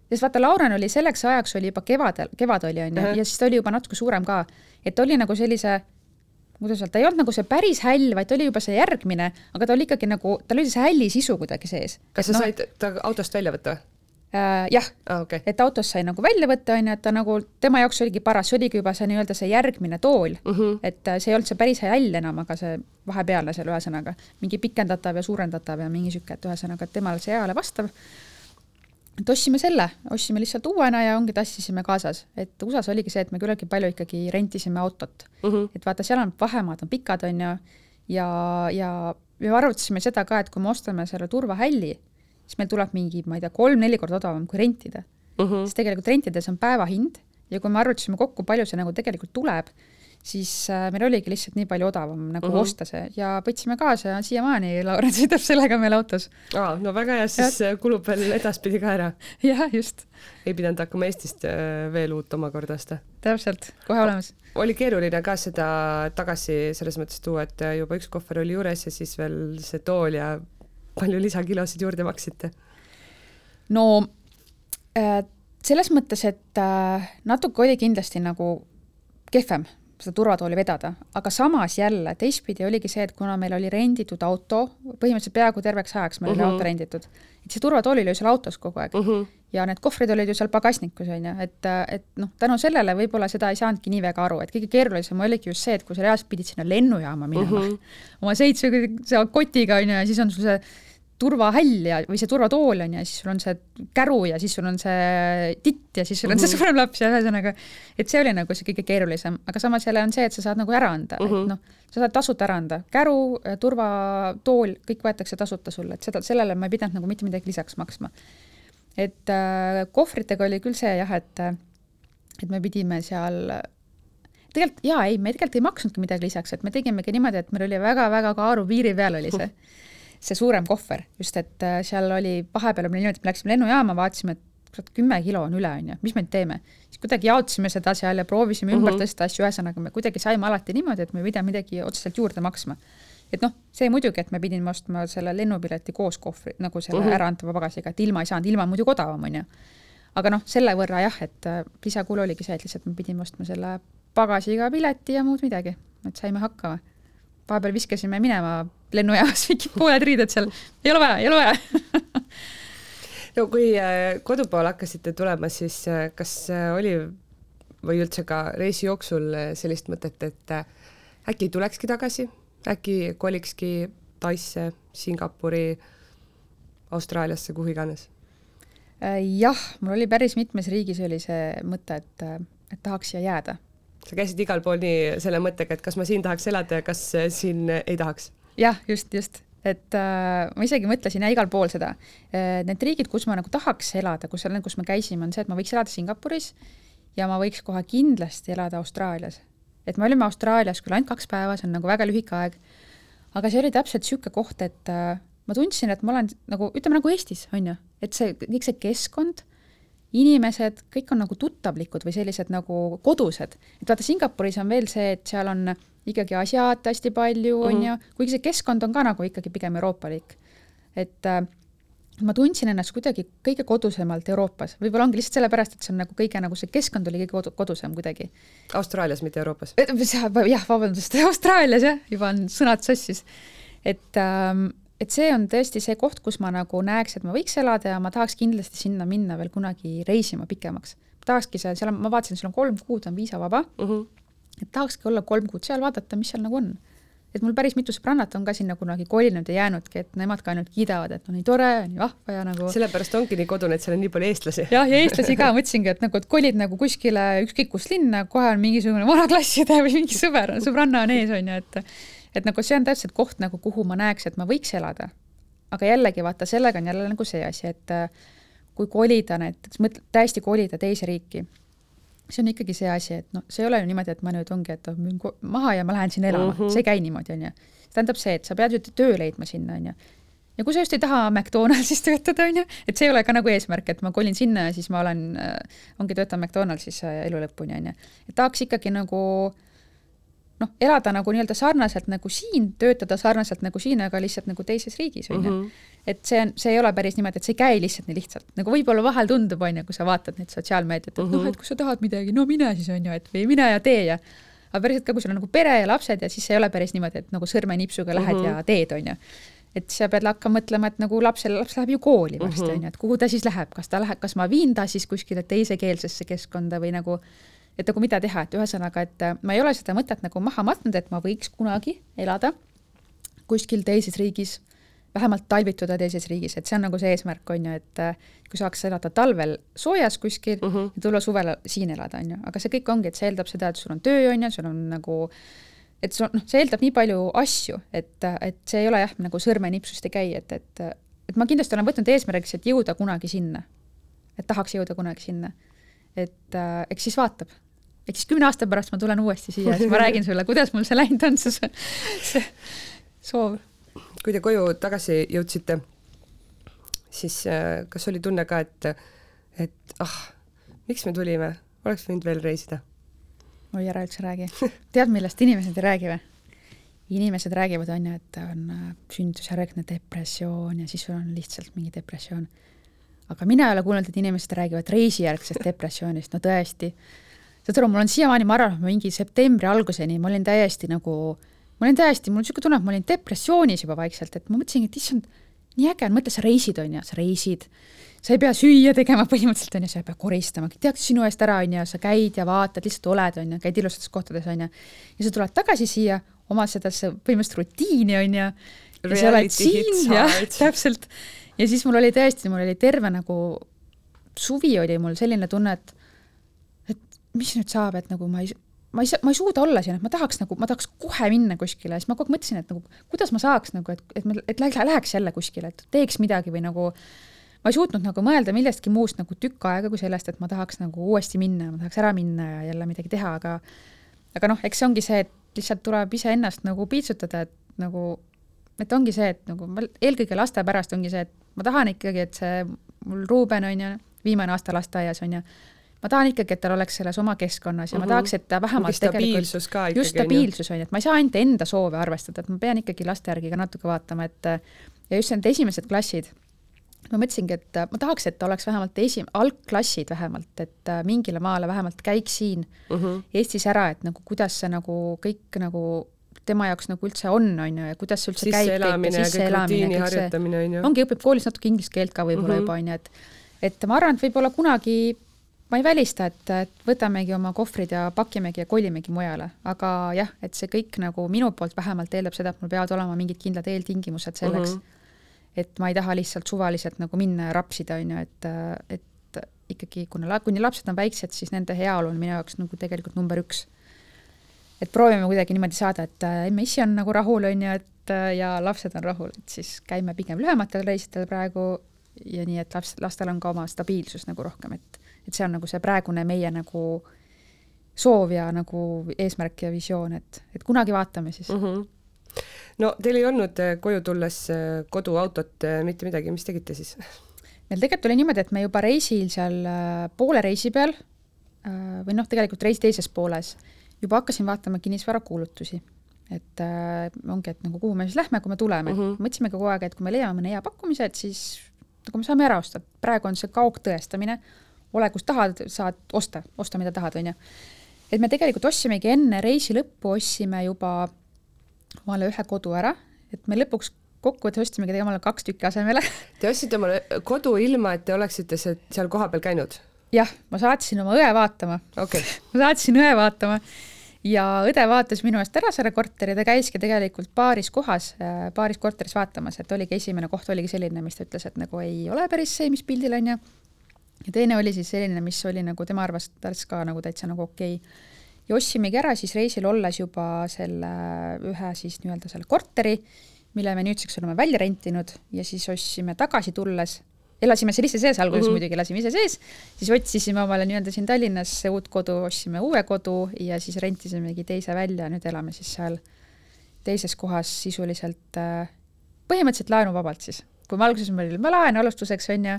sest vaata, Lauren oli selleks ajaks oli juba kevadel, kevad oli, on ju, ja siis ta oli juba natuke suurem ka. et oli nagu sellise kuidas öelda, ta ei olnud nagu see päris häll, vaid ta oli juba see järgmine, aga ta oli ikkagi nagu, tal oli see hälli sisu kuidagi sees. kas sa no, said ta autost välja võtta? Äh,. jah ah,, okay. et autost sai nagu välja võtta, on ju, et ta nagu, tema jaoks oligi paras, see oligi juba see nii-öelda see järgmine tool mm, -hmm. et äh, see ei olnud see päris häll enam, aga see vahepealne seal ühesõnaga, mingi pikendatav ja suurendatav ja mingi niisugune, et ühesõnaga, et temale see eale vastav. et ostsime selle, ostsime lihtsalt uuena ja ongi tassisime kaasas, et USA-s oligi see, et me küllaltki palju ikkagi rentisime autot mm. -hmm. et vaata, seal on vahemaad on pikad, on ju, ja, ja me arvutasime seda ka, et kui me ostame selle turvahälli, siis meil tuleb mingi, ma ei tea, kolm-neli korda odavam kui rentida uh. -huh. sest tegelikult rentides on päevahind ja kui me arvutasime kokku, palju see nagu tegelikult tuleb, siis äh, meil oligi lihtsalt nii palju odavam nagu uh -huh. osta see ja võtsime kaasa ja siiamaani Lauren sõidab sellega meil autos. aa, no väga hea, siis ja. kulub veel edaspidi ka ära. jah, just. ei pidanud hakkama Eestist äh, veel uut omakorda osta. täpselt, kohe olemas. oli keeruline ka seda tagasi selles mõttes tuua, et juba üks kohver oli juures ja siis veel see tool ja palju lisakilosid juurde maksite? no äh, selles mõttes, et äh, natuke oli kindlasti nagu kehvem seda turvatooli vedada, aga samas jälle teistpidi oligi see, et kuna meil oli renditud auto, põhimõtteliselt peaaegu terveks ajaks meil uh -huh. oli mhm. auto renditud, et see turvatool oli ju seal autos kogu aeg uh. Mhm. -huh. ja need kohvrid olid ju seal pagasnikus, on ju, et, et noh, tänu sellele võib-olla seda ei saanudki nii väga aru, et kõige keerulisem oligi just see, et kui sa reaalselt pidid sinna lennujaama minema uh mhm. -huh. oma seitsme kotiga, on ju, ja siis on sul see turvahäll ja, või see turvatool on ju, siis sul on see käru ja siis sul on see titt ja siis sul on mm -hmm. see mhm. suurem laps ja ühesõnaga, et see oli nagu see kõige keerulisem, aga samas jälle on see, et sa saad nagu ära anda mm, -hmm. et mhm. noh, sa saad tasuta ära anda, käru, turvatool, kõik võetakse tasuta sulle, et seda, sellele ma ei pidanud nagu mitte midagi lisaks maksma. et äh, kohvritega oli küll see jah, et, et me pidime seal tegelikult jaa, ei, me tegelikult ei maksnudki midagi lisaks, et me tegimegi niimoodi, et meil oli väga-väga kaaru piiri peal oli see see suurem kohver, just et äh, seal oli, vahepeal oli niimoodi, et me läksime lennujaama, vaatasime, et kurat, kümme kilo on üle, on ju, mis me nüüd teeme. siis kuidagi jaotasime seda seal ja proovisime uh -huh. ümber mhm. tõsta asju, ühesõnaga me kuidagi saime alati niimoodi, et me ei pidanud midagi otseselt juurde maksma. et noh, see muidugi, et me pidime ostma selle lennupileti koos kohvri, nagu selle mhm. -huh. äraantava pagasiga, et ilma ei saanud, ilma on muidugi odavam, on ju. aga noh, selle võrra jah, et äh, lisakulu oligi see, et lihtsalt me pidime ostma selle pagasiga pileti ja muud midagi, et saime hakkama. Vahepeal viskasime minema lennujaamas mingid pooled riided seal, ei ole vaja, ei ole vaja no kui äh, kodu poole hakkasite tulema, siis äh, kas äh, oli või üldse ka reisi jooksul sellist mõtet, et äkki tulekski tagasi, äkki kolikski Taisse, Singapuri, Austraaliasse, kuhu iganes? jah, mul oli päris mitmes riigis oli see mõte, et, et tahaks siia jääda. Sa käisid igal pool nii selle mõttega, et kas ma siin tahaks elada ja kas siin ei tahaks? jah, just, just et äh, ma isegi mõtlesin ja igal pool seda. Äh, need riigid, kus ma nagu tahaks elada, kus, kus me käisime, on see, et ma võiks elada Singapuris ja ma võiks kohe kindlasti elada Austraalias. et me olime Austraalias küll ainult kaks päeva, see on nagu väga lühike aeg, aga see oli täpselt niisugune koht, et äh, ma tundsin, et ma olen nagu, ütleme nagu Eestis, on ju, et see, kõik see keskkond, inimesed, kõik on nagu tuttavlikud või sellised nagu kodused. et vaata, Singapuris on veel see, et seal on ikkagi asiaate hästi palju, on mhm. ju, kuigi see keskkond on ka nagu ikkagi pigem euroopalik. et äh, ma tundsin ennast kuidagi kõige kodusemalt Euroopas, võib-olla ongi lihtsalt sellepärast, et see on nagu kõige nagu see keskkond oli kõige kodu, kodusem kuidagi. Austraalias, mitte Euroopas? jah, vabandust, Austraalias jah, juba on sõnad sassis. et ähm, et see on tõesti see koht, kus ma nagu näeks, et ma võiks elada ja ma tahaks kindlasti sinna minna veel kunagi reisima pikemaks. tahakski seal, seal on, ma vaatasin, seal on kolm kuud on viisavaba mhm. -huh et tahakski olla kolm kuud seal, vaadata, mis seal nagu on. et mul päris mitu sõbrannat on ka sinna kunagi kolinud ja jäänudki, et nemad ka ainult kiidavad, et no nii tore, nii vahva ja nagu sellepärast ongi nii kodune, et seal on nii palju eestlasi. jah, ja eestlasi ka, mõtlesingi, et nagu, et kolid nagu kuskile ükskõik kus linna, kohe on mingisugune vanaklasside või mingi sõber, sõbranna on ees, on ju, et et nagu see on täpselt koht nagu, kuhu ma näeks, et ma võiks elada. aga jällegi vaata, sellega on jälle nagu see asi, et kui kolida näiteks, mõtle, täiesti kolida teise riiki see on ikkagi see asi, et noh, see ei ole ju niimoodi, et ma nüüd ongi, et müün maha ja ma lähen sinna elama mm, -hmm. see ei käi niimoodi, on ju. see tähendab see, et sa pead ju töö leidma sinna, on ju. ja kui sa just ei taha McDonaldsis töötada, on ju, et see ei ole ka nagu eesmärk, et ma kolin sinna ja siis ma olen äh,, ongi, töötan McDonaldsis äh, elu lõpuni, on ju. et tahaks ikkagi nagu noh, elada nagu nii-öelda sarnaselt nagu siin, töötada sarnaselt nagu siin, aga lihtsalt nagu teises riigis, on ju mhm et see on, see ei ole päris niimoodi, et see ei käi lihtsalt nii lihtsalt, nagu võib-olla vahel tundub, on ju, kui sa vaatad neid sotsiaalmeediat, et uh -huh. noh, mhm. et kui sa tahad midagi, no mine siis, on ju, et või mine ja tee ja aga päriselt ka, kui sul on nagu pere ja lapsed ja siis ei ole päris niimoodi, et nagu sõrmenipsuga lähed uh -huh. ja mhm. teed, on ju. et sa pead hakkama mõtlema, et nagu lapsel, laps läheb ju kooli varsti, mhm. on ju, et kuhu ta siis läheb, kas ta läheb, kas ma viin ta siis kuskile teisekeelsesse keskkonda või nagu et nagu mida teha, et ühesõnaga, et ma ei ole seda mõtet nagu maha matnud, et ma võiks kunagi elada kuskil teises riigis vähemalt talvituda teises riigis, et see on nagu see eesmärk, on ju, et äh, kui saaks elada talvel soojas kuskil mm -hmm. ja tulla suvel siin elada, on ju, aga see kõik ongi, et see eeldab seda, et sul on töö, on ju, sul on nagu et sul, noh, see eeldab nii palju asju, et, et see ei ole jah, nagu sõrmenipsust ei käi, et, et et ma kindlasti olen võtnud eesmärgiks, et jõuda kunagi sinna. et tahaks jõuda kunagi sinna. et äh, eks siis vaatab. Eks siis kümne aasta pärast ma tulen uuesti siia siis ma räägin sulle, kuidas mul see läinud on, see, see soov kui te koju tagasi jõudsite, siis äh, kas oli tunne ka, et, et ah, miks me tulime, oleks võinud veel reisida? oi, ära üldse räägi. tead, millest inimesed ei räägi või? inimesed räägivad, on ju, et on äh, sündusjärgne depressioon ja siis sul on lihtsalt mingi depressioon. aga mina ei ole kuulnud, et inimesed räägivad reisijärgsest depressioonist, no tõesti. Saad aru, mul on siiamaani, ma arvan, mingi septembri alguseni ma olin täiesti nagu ma olin täiesti, mul on niisugune tunne, et ma olin depressioonis juba vaikselt, et ma mõtlesingi, et issand, nii äge on, mõtle, sa reisid, on ju, sa reisid, sa ei pea süüa tegema põhimõtteliselt, on ju, sa ei pea koristama, kõik tehakse sinu eest ära, on ju, sa käid ja vaatad, lihtsalt oled, on ju, käid ilusates kohtades, on ju. ja sa tuled tagasi siia oma sellesse põhimõtteliselt rutiini, on ju, ja sa oled siin, jah, täpselt. ja siis mul oli tõesti, mul oli terve nagu suvi oli mul selline tunne, et et mis nüüd saab, et nagu ma ei ma ei saa, ma ei suuda olla siin, et ma tahaks nagu, ma tahaks kohe minna kuskile. Siis ma kogu aeg mõtlesin, et nagu kuidas ma saaks nagu, et, et ma, et läheks jälle kuskile, et teeks midagi või nagu ma ei suutnud nagu mõelda millestki muust nagu tükk aega kui sellest, et ma tahaks nagu uuesti minna, ma tahaks ära minna ja jälle midagi teha, aga aga noh, eks see ongi see, et lihtsalt tuleb iseennast nagu piitsutada, et nagu, et ongi see, et nagu eelkõige laste pärast ongi see, et ma tahan ikkagi, et see mul Ruuben on ju, viimane aasta lasteaias on ju, ma tahan ikkagi, et tal oleks selles oma keskkonnas ja mm -hmm. ma mhm. tahaks, et ta vähemalt stabiilsus ka ikkagi. just stabiilsus on ju, et ma ei saa ainult enda soove arvestada, et ma pean ikkagi laste järgi ka natuke vaatama, et ja just need esimesed klassid, ma mõtlesingi, et ma tahaks, et oleks vähemalt esi-, algklassid vähemalt, et mingile maale vähemalt käiks siin mm -hmm. Eestis ära, et nagu kuidas see nagu kõik nagu tema jaoks nagu üldse on, on ju, ja kuidas see üldse käib kõik ja sisseelamine, kõik ju. ongi, õpib koolis natuke inglise keelt ka võib-olla mm -hmm. juba, on ju, et et ma arvan, et võib-olla kunagi ma ei välista, et, et võtamegi oma kohvrid ja pakimegi ja kolimegi mujale, aga jah, et see kõik nagu minu poolt vähemalt eeldab seda, et mul peavad olema mingid kindlad eeltingimused selleks mm. -hmm. et ma ei taha lihtsalt suvaliselt nagu minna ja rapsida, on ju, et, et ikkagi, kuna, kuni lapsed on väiksed, siis nende heaolu on minu jaoks nagu tegelikult number üks. et proovime kuidagi niimoodi saada, et emme issi on nagu rahul, on ju, et ja lapsed on rahul, et siis käime pigem lühematel reisidel praegu ja nii, et laps, lastel on ka oma stabiilsus nagu rohkem, et et see on nagu see praegune meie nagu soov ja nagu eesmärk ja visioon, et, et kunagi vaatame siis mm. -hmm no teil ei olnud äh, koju tulles äh, koduautot, äh, mitte midagi, mis tegite siis? meil tegelikult oli niimoodi, et me juba reisil seal poole reisi peal või noh, tegelikult reisi teises pooles juba hakkasin vaatama kinnisvarakuulutusi. et äh, ongi, et nagu kuhu me siis lähme, kui me tuleme mm. -hmm. mõtlesimegi kogu aeg, et kui me leiame mõne hea pakkumise, et siis nagu me saame ära osta, praegu on see kaugtõestamine ole kus tahad, saad osta, osta mida tahad, on ju. et me tegelikult ostsimegi enne reisi lõppu, ostsime juba omale ühe kodu ära, et me lõpuks kokkuvõttes ostsimegi omale kaks tükki asemele. Te ostsite omale kodu ilma, et te oleksite seal kohapeal käinud? jah, ma saatsin oma õe vaatama okay. ma saatsin õe vaatama ja õde vaatas minu eest ära selle korteri, ta käiski tegelikult paaris kohas, paaris korteris vaatamas, et oligi esimene koht oligi selline, mis ta ütles, et nagu ei ole päris see, mis pildil on ja ja teine oli siis selline, mis oli nagu tema arvates ka nagu täitsa nagu okei okay. ja ostsimegi ära siis reisil olles juba selle ühe siis nii-öelda selle korteri, mille me nüüdseks oleme välja rentinud ja siis ostsime tagasi tulles elasime seal ise sees, alguses mm -hmm. muidugi elasime ise sees, siis otsisime omale nii-öelda siin Tallinnas uut kodu, ostsime uue kodu ja siis rentisimegi teise välja, nüüd elame siis seal teises kohas sisuliselt äh, põhimõtteliselt laenuvabalt siis. kui me alguses meil oli laen alustuseks, on ju,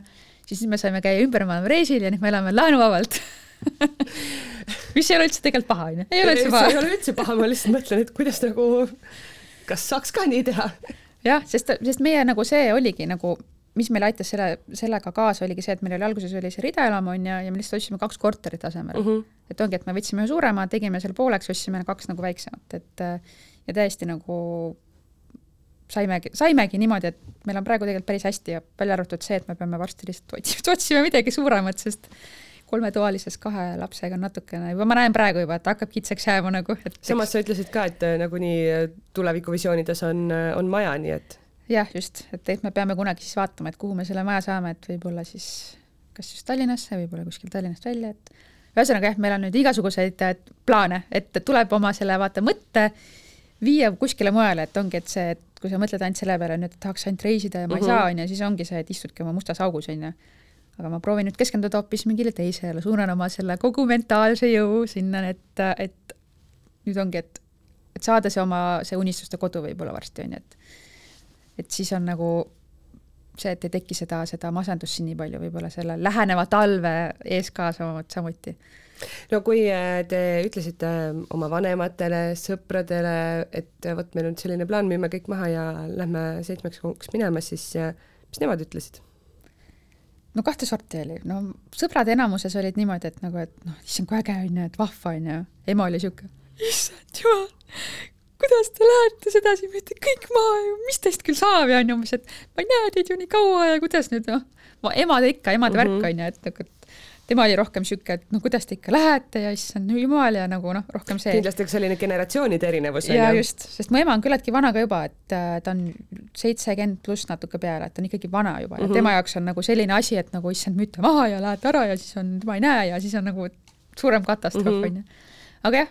siis me saime käia ümber maailma reisil ja nüüd me elame laenuvabalt mis ei ole üldse tegelikult paha, on ju, ei ole üldse paha. ei ole üldse paha, ma lihtsalt mõtlen, et kuidas nagu, kas saaks ka nii teha? jah, sest, sest meie nagu see oligi nagu mis meil aitas selle, sellega kaasa, oligi see, et meil oli alguses oli see ridaelamu on ju, ja me lihtsalt ostsime kaks korterit asemele mm. -hmm. et ongi, et me võtsime ühe suurema, tegime selle pooleks, ostsime kaks nagu väiksemat, et ja täiesti nagu saimegi, saimegi niimoodi, et meil on praegu tegelikult päris hästi ja välja arvatud see, et me peame varsti lihtsalt otsima, otsime midagi suuremat, sest kolmetoalises kahe lapsega on natukene, juba ma näen praegu juba, et hakkab kitsaks jääma nagu, et samas sa ütlesid ka, et nagunii tulevikuvisioonides on, on maja, nii et jah, just, et, et me peame kunagi siis vaatama, et kuhu me selle maja saame, et võib-olla siis kas just Tallinnasse, võib-olla kuskil Tallinnast välja, et ühesõnaga jah, meil on nüüd igasuguseid plaane, et tuleb oma selle vaata mõtte viia kuskile mujale, et ongi, et see, et kui sa mõtled ainult selle peale nüüd, et tahaks ainult reisida ja ma mm -hmm. ei mhm. saa, on ju, siis ongi see, et istudki oma mustas augus, on ju. aga ma proovin nüüd keskenduda hoopis mingile teisele, suunan oma selle kogu mentaalse jõu sinna, et, et nüüd ongi, et, et saada see oma, see unistuste kodu võib-olla varsti, on ju, et et siis on nagu see, et ei teki seda, seda masendust siin nii palju võib-olla selle läheneva talve ees ka samuti. No kui äh, te ütlesite äh, oma vanematele, sõpradele, et äh, vot meil on selline plaan, müüme kõik maha ja lähme seitsmeks kuuks minema, siis mis nemad ütlesid? no kahte sorti oli, no sõbrad enamuses olid niimoodi, et nagu, et noh, issand, kui äge on ju, et vahva on ju, ema oli sihuke, issand jumal, kuidas te lähete sedasi, müüte kõik maha ju, mis teist küll saab ja onju, umbes, et ma ei näe teid ju nii kaua ja kuidas nüüd noh, emade ikka, emade mm -hmm. värk onju, et nagu, et tema oli rohkem sihuke, et no kuidas te ikka lähete ja issand jumal ja nagu noh, rohkem see. kindlasti ka selline generatsioonide erinevus. ja just, sest mu ema on küllaltki vana ka juba, et äh, ta on seitsekümmend pluss natuke peale, et ta on ikkagi vana juba ja mm -hmm. tema jaoks on nagu selline asi, et nagu issand, müüte maha ja lähete ära ja siis on, tema ei näe ja siis on nagu suurem katastroof mhm. onju mm -hmm.. aga jah,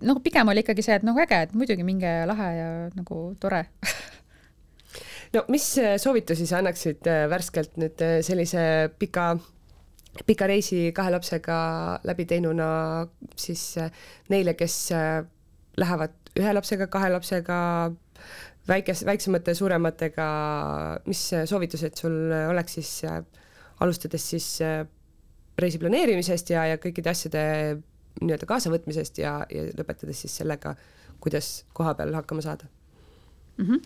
noh, pigem oli ikkagi see, et nagu äge, et muidugi minge lahe ja nagu tore no mis äh, soovitusi sa annaksid äh, värskelt nüüd sellise pika, pika reisi kahe lapsega läbi teinuna siis neile, kes lähevad ühe lapsega, kahe lapsega, väikes, väiksemate, suurematega, mis soovitused sul oleks siis alustades siis reisi planeerimisest ja, ja kõikide asjade nii-öelda kaasavõtmisest ja, ja lõpetades siis sellega, kuidas koha peal hakkama saada mm. -hmm.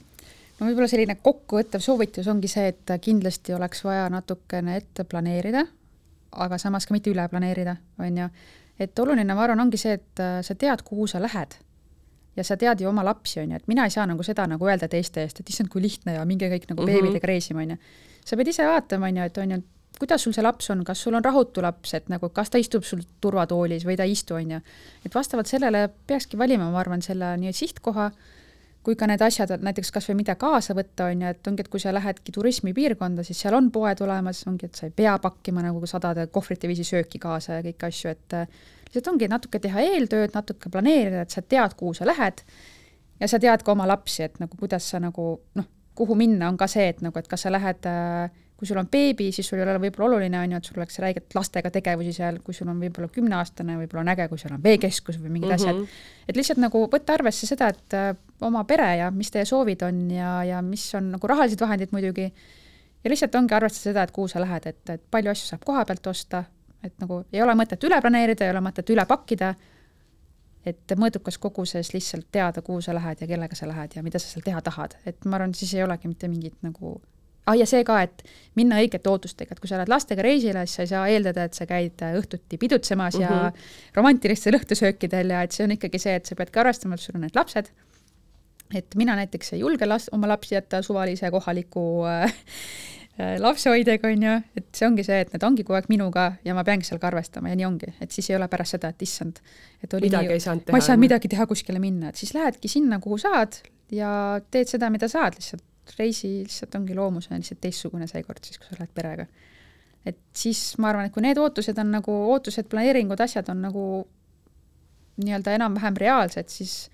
no võib-olla selline kokkuvõttev soovitus ongi see, et kindlasti oleks vaja natukene ette planeerida, aga samas ka mitte üle planeerida, on ju. et oluline, ma arvan, ongi see, et äh, sa tead, kuhu sa lähed ja sa tead ju oma lapsi, on ju, et mina ei saa nagu seda nagu öelda teiste eest, et issand, kui lihtne ja minge kõik nagu mm -hmm. beebidega reisima, on ju. sa pead ise vaatama, on ju, et on ju, kuidas sul see laps on, kas sul on rahutu laps, et nagu kas ta istub sul turvatoolis või ta ei istu, on ju. et vastavalt sellele peakski valima, ma arvan, selle nii sihtkoha kui ka need asjad, näiteks kas või mida kaasa võtta, on ju, et ongi, et kui sa lähedki turismipiirkonda, siis seal on poed olemas, ongi, et sa ei pea pakkima nagu sadade kohvrite viisi sööki kaasa ja kõiki asju, et lihtsalt ongi natuke teha eeltööd, natuke planeerida, et sa tead, kuhu sa lähed ja sa tead ka oma lapsi, et nagu kuidas sa nagu noh, kuhu minna, on ka see, et nagu, et kas sa lähed äh, kui sul on beebi, siis sul ei ole võib-olla oluline, on ju, et sul oleks räiget lastega tegevusi seal, kui sul on võib-olla kümneaastane, võib-olla on äge, kui seal on veekeskus või mingid mm -hmm. asjad. et lihtsalt nagu võtta arvesse seda, et äh, oma pere ja mis teie soovid on ja, ja mis on nagu rahalised vahendid muidugi, ja lihtsalt ongi arvestada seda, et kuhu sa lähed, et, et palju asju saab koha pealt osta, et nagu ei ole mõtet üle planeerida, ei ole mõtet üle pakkida, et mõõdukas koguses lihtsalt teada, kuhu sa lähed ja kellega sa lähed ja mida sa seal teha tahad, et ma arvan, siis ei olegi mitte mingit nagu ah ja see ka, et minna õigete ootustega, et kui sa lähed lastega reisile, siis sa ei saa eeldada, et sa käid õhtuti pidutsemas mm -hmm. ja mhm. romantilistel õhtusöökidel ja et see on ikkagi see, et sa peadki arvestama, et sul on need lapsed. et mina näiteks ei julge las-, oma lapsi jätta suvalise kohaliku äh, äh, lapsehoidjaga, on ju, et see ongi see, et nad ongi kogu aeg minuga ja ma peangi sellega arvestama ja nii ongi, et siis ei ole pärast seda, et issand, et oli midagi nii, ma ei saanud midagi teha kuskile minna, et siis lähedki sinna, kuhu saad ja teed seda, mida saad lihtsalt. Reisi lihtsalt ongi loomus on lihtsalt teistsugune seekord siis, kui sa lähed perega. et siis ma arvan, et kui need ootused on nagu, ootused, planeeringud, asjad on nagu nii-öelda enam-vähem reaalsed, siis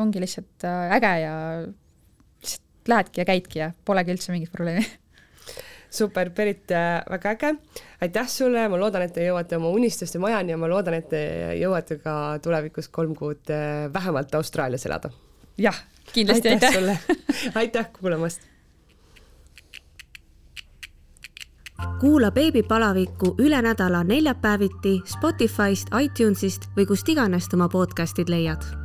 ongi lihtsalt äh, äge ja lihtsalt lähedki ja käidki ja polegi üldse mingit probleemi super, Berit, äh, väga äge. aitäh sulle, ma loodan, et te jõuate oma unistuste majani ja ma loodan, et te jõuate ka tulevikus kolm kuud äh, vähemalt Austraalias elada. Jah, kindlasti aitäh, aitäh.. aitäh kuulamast. kuula beebipalavikku üle nädala neljapäeviti Spotify'st, iTunes'ist või kust iganes oma podcast'id leiad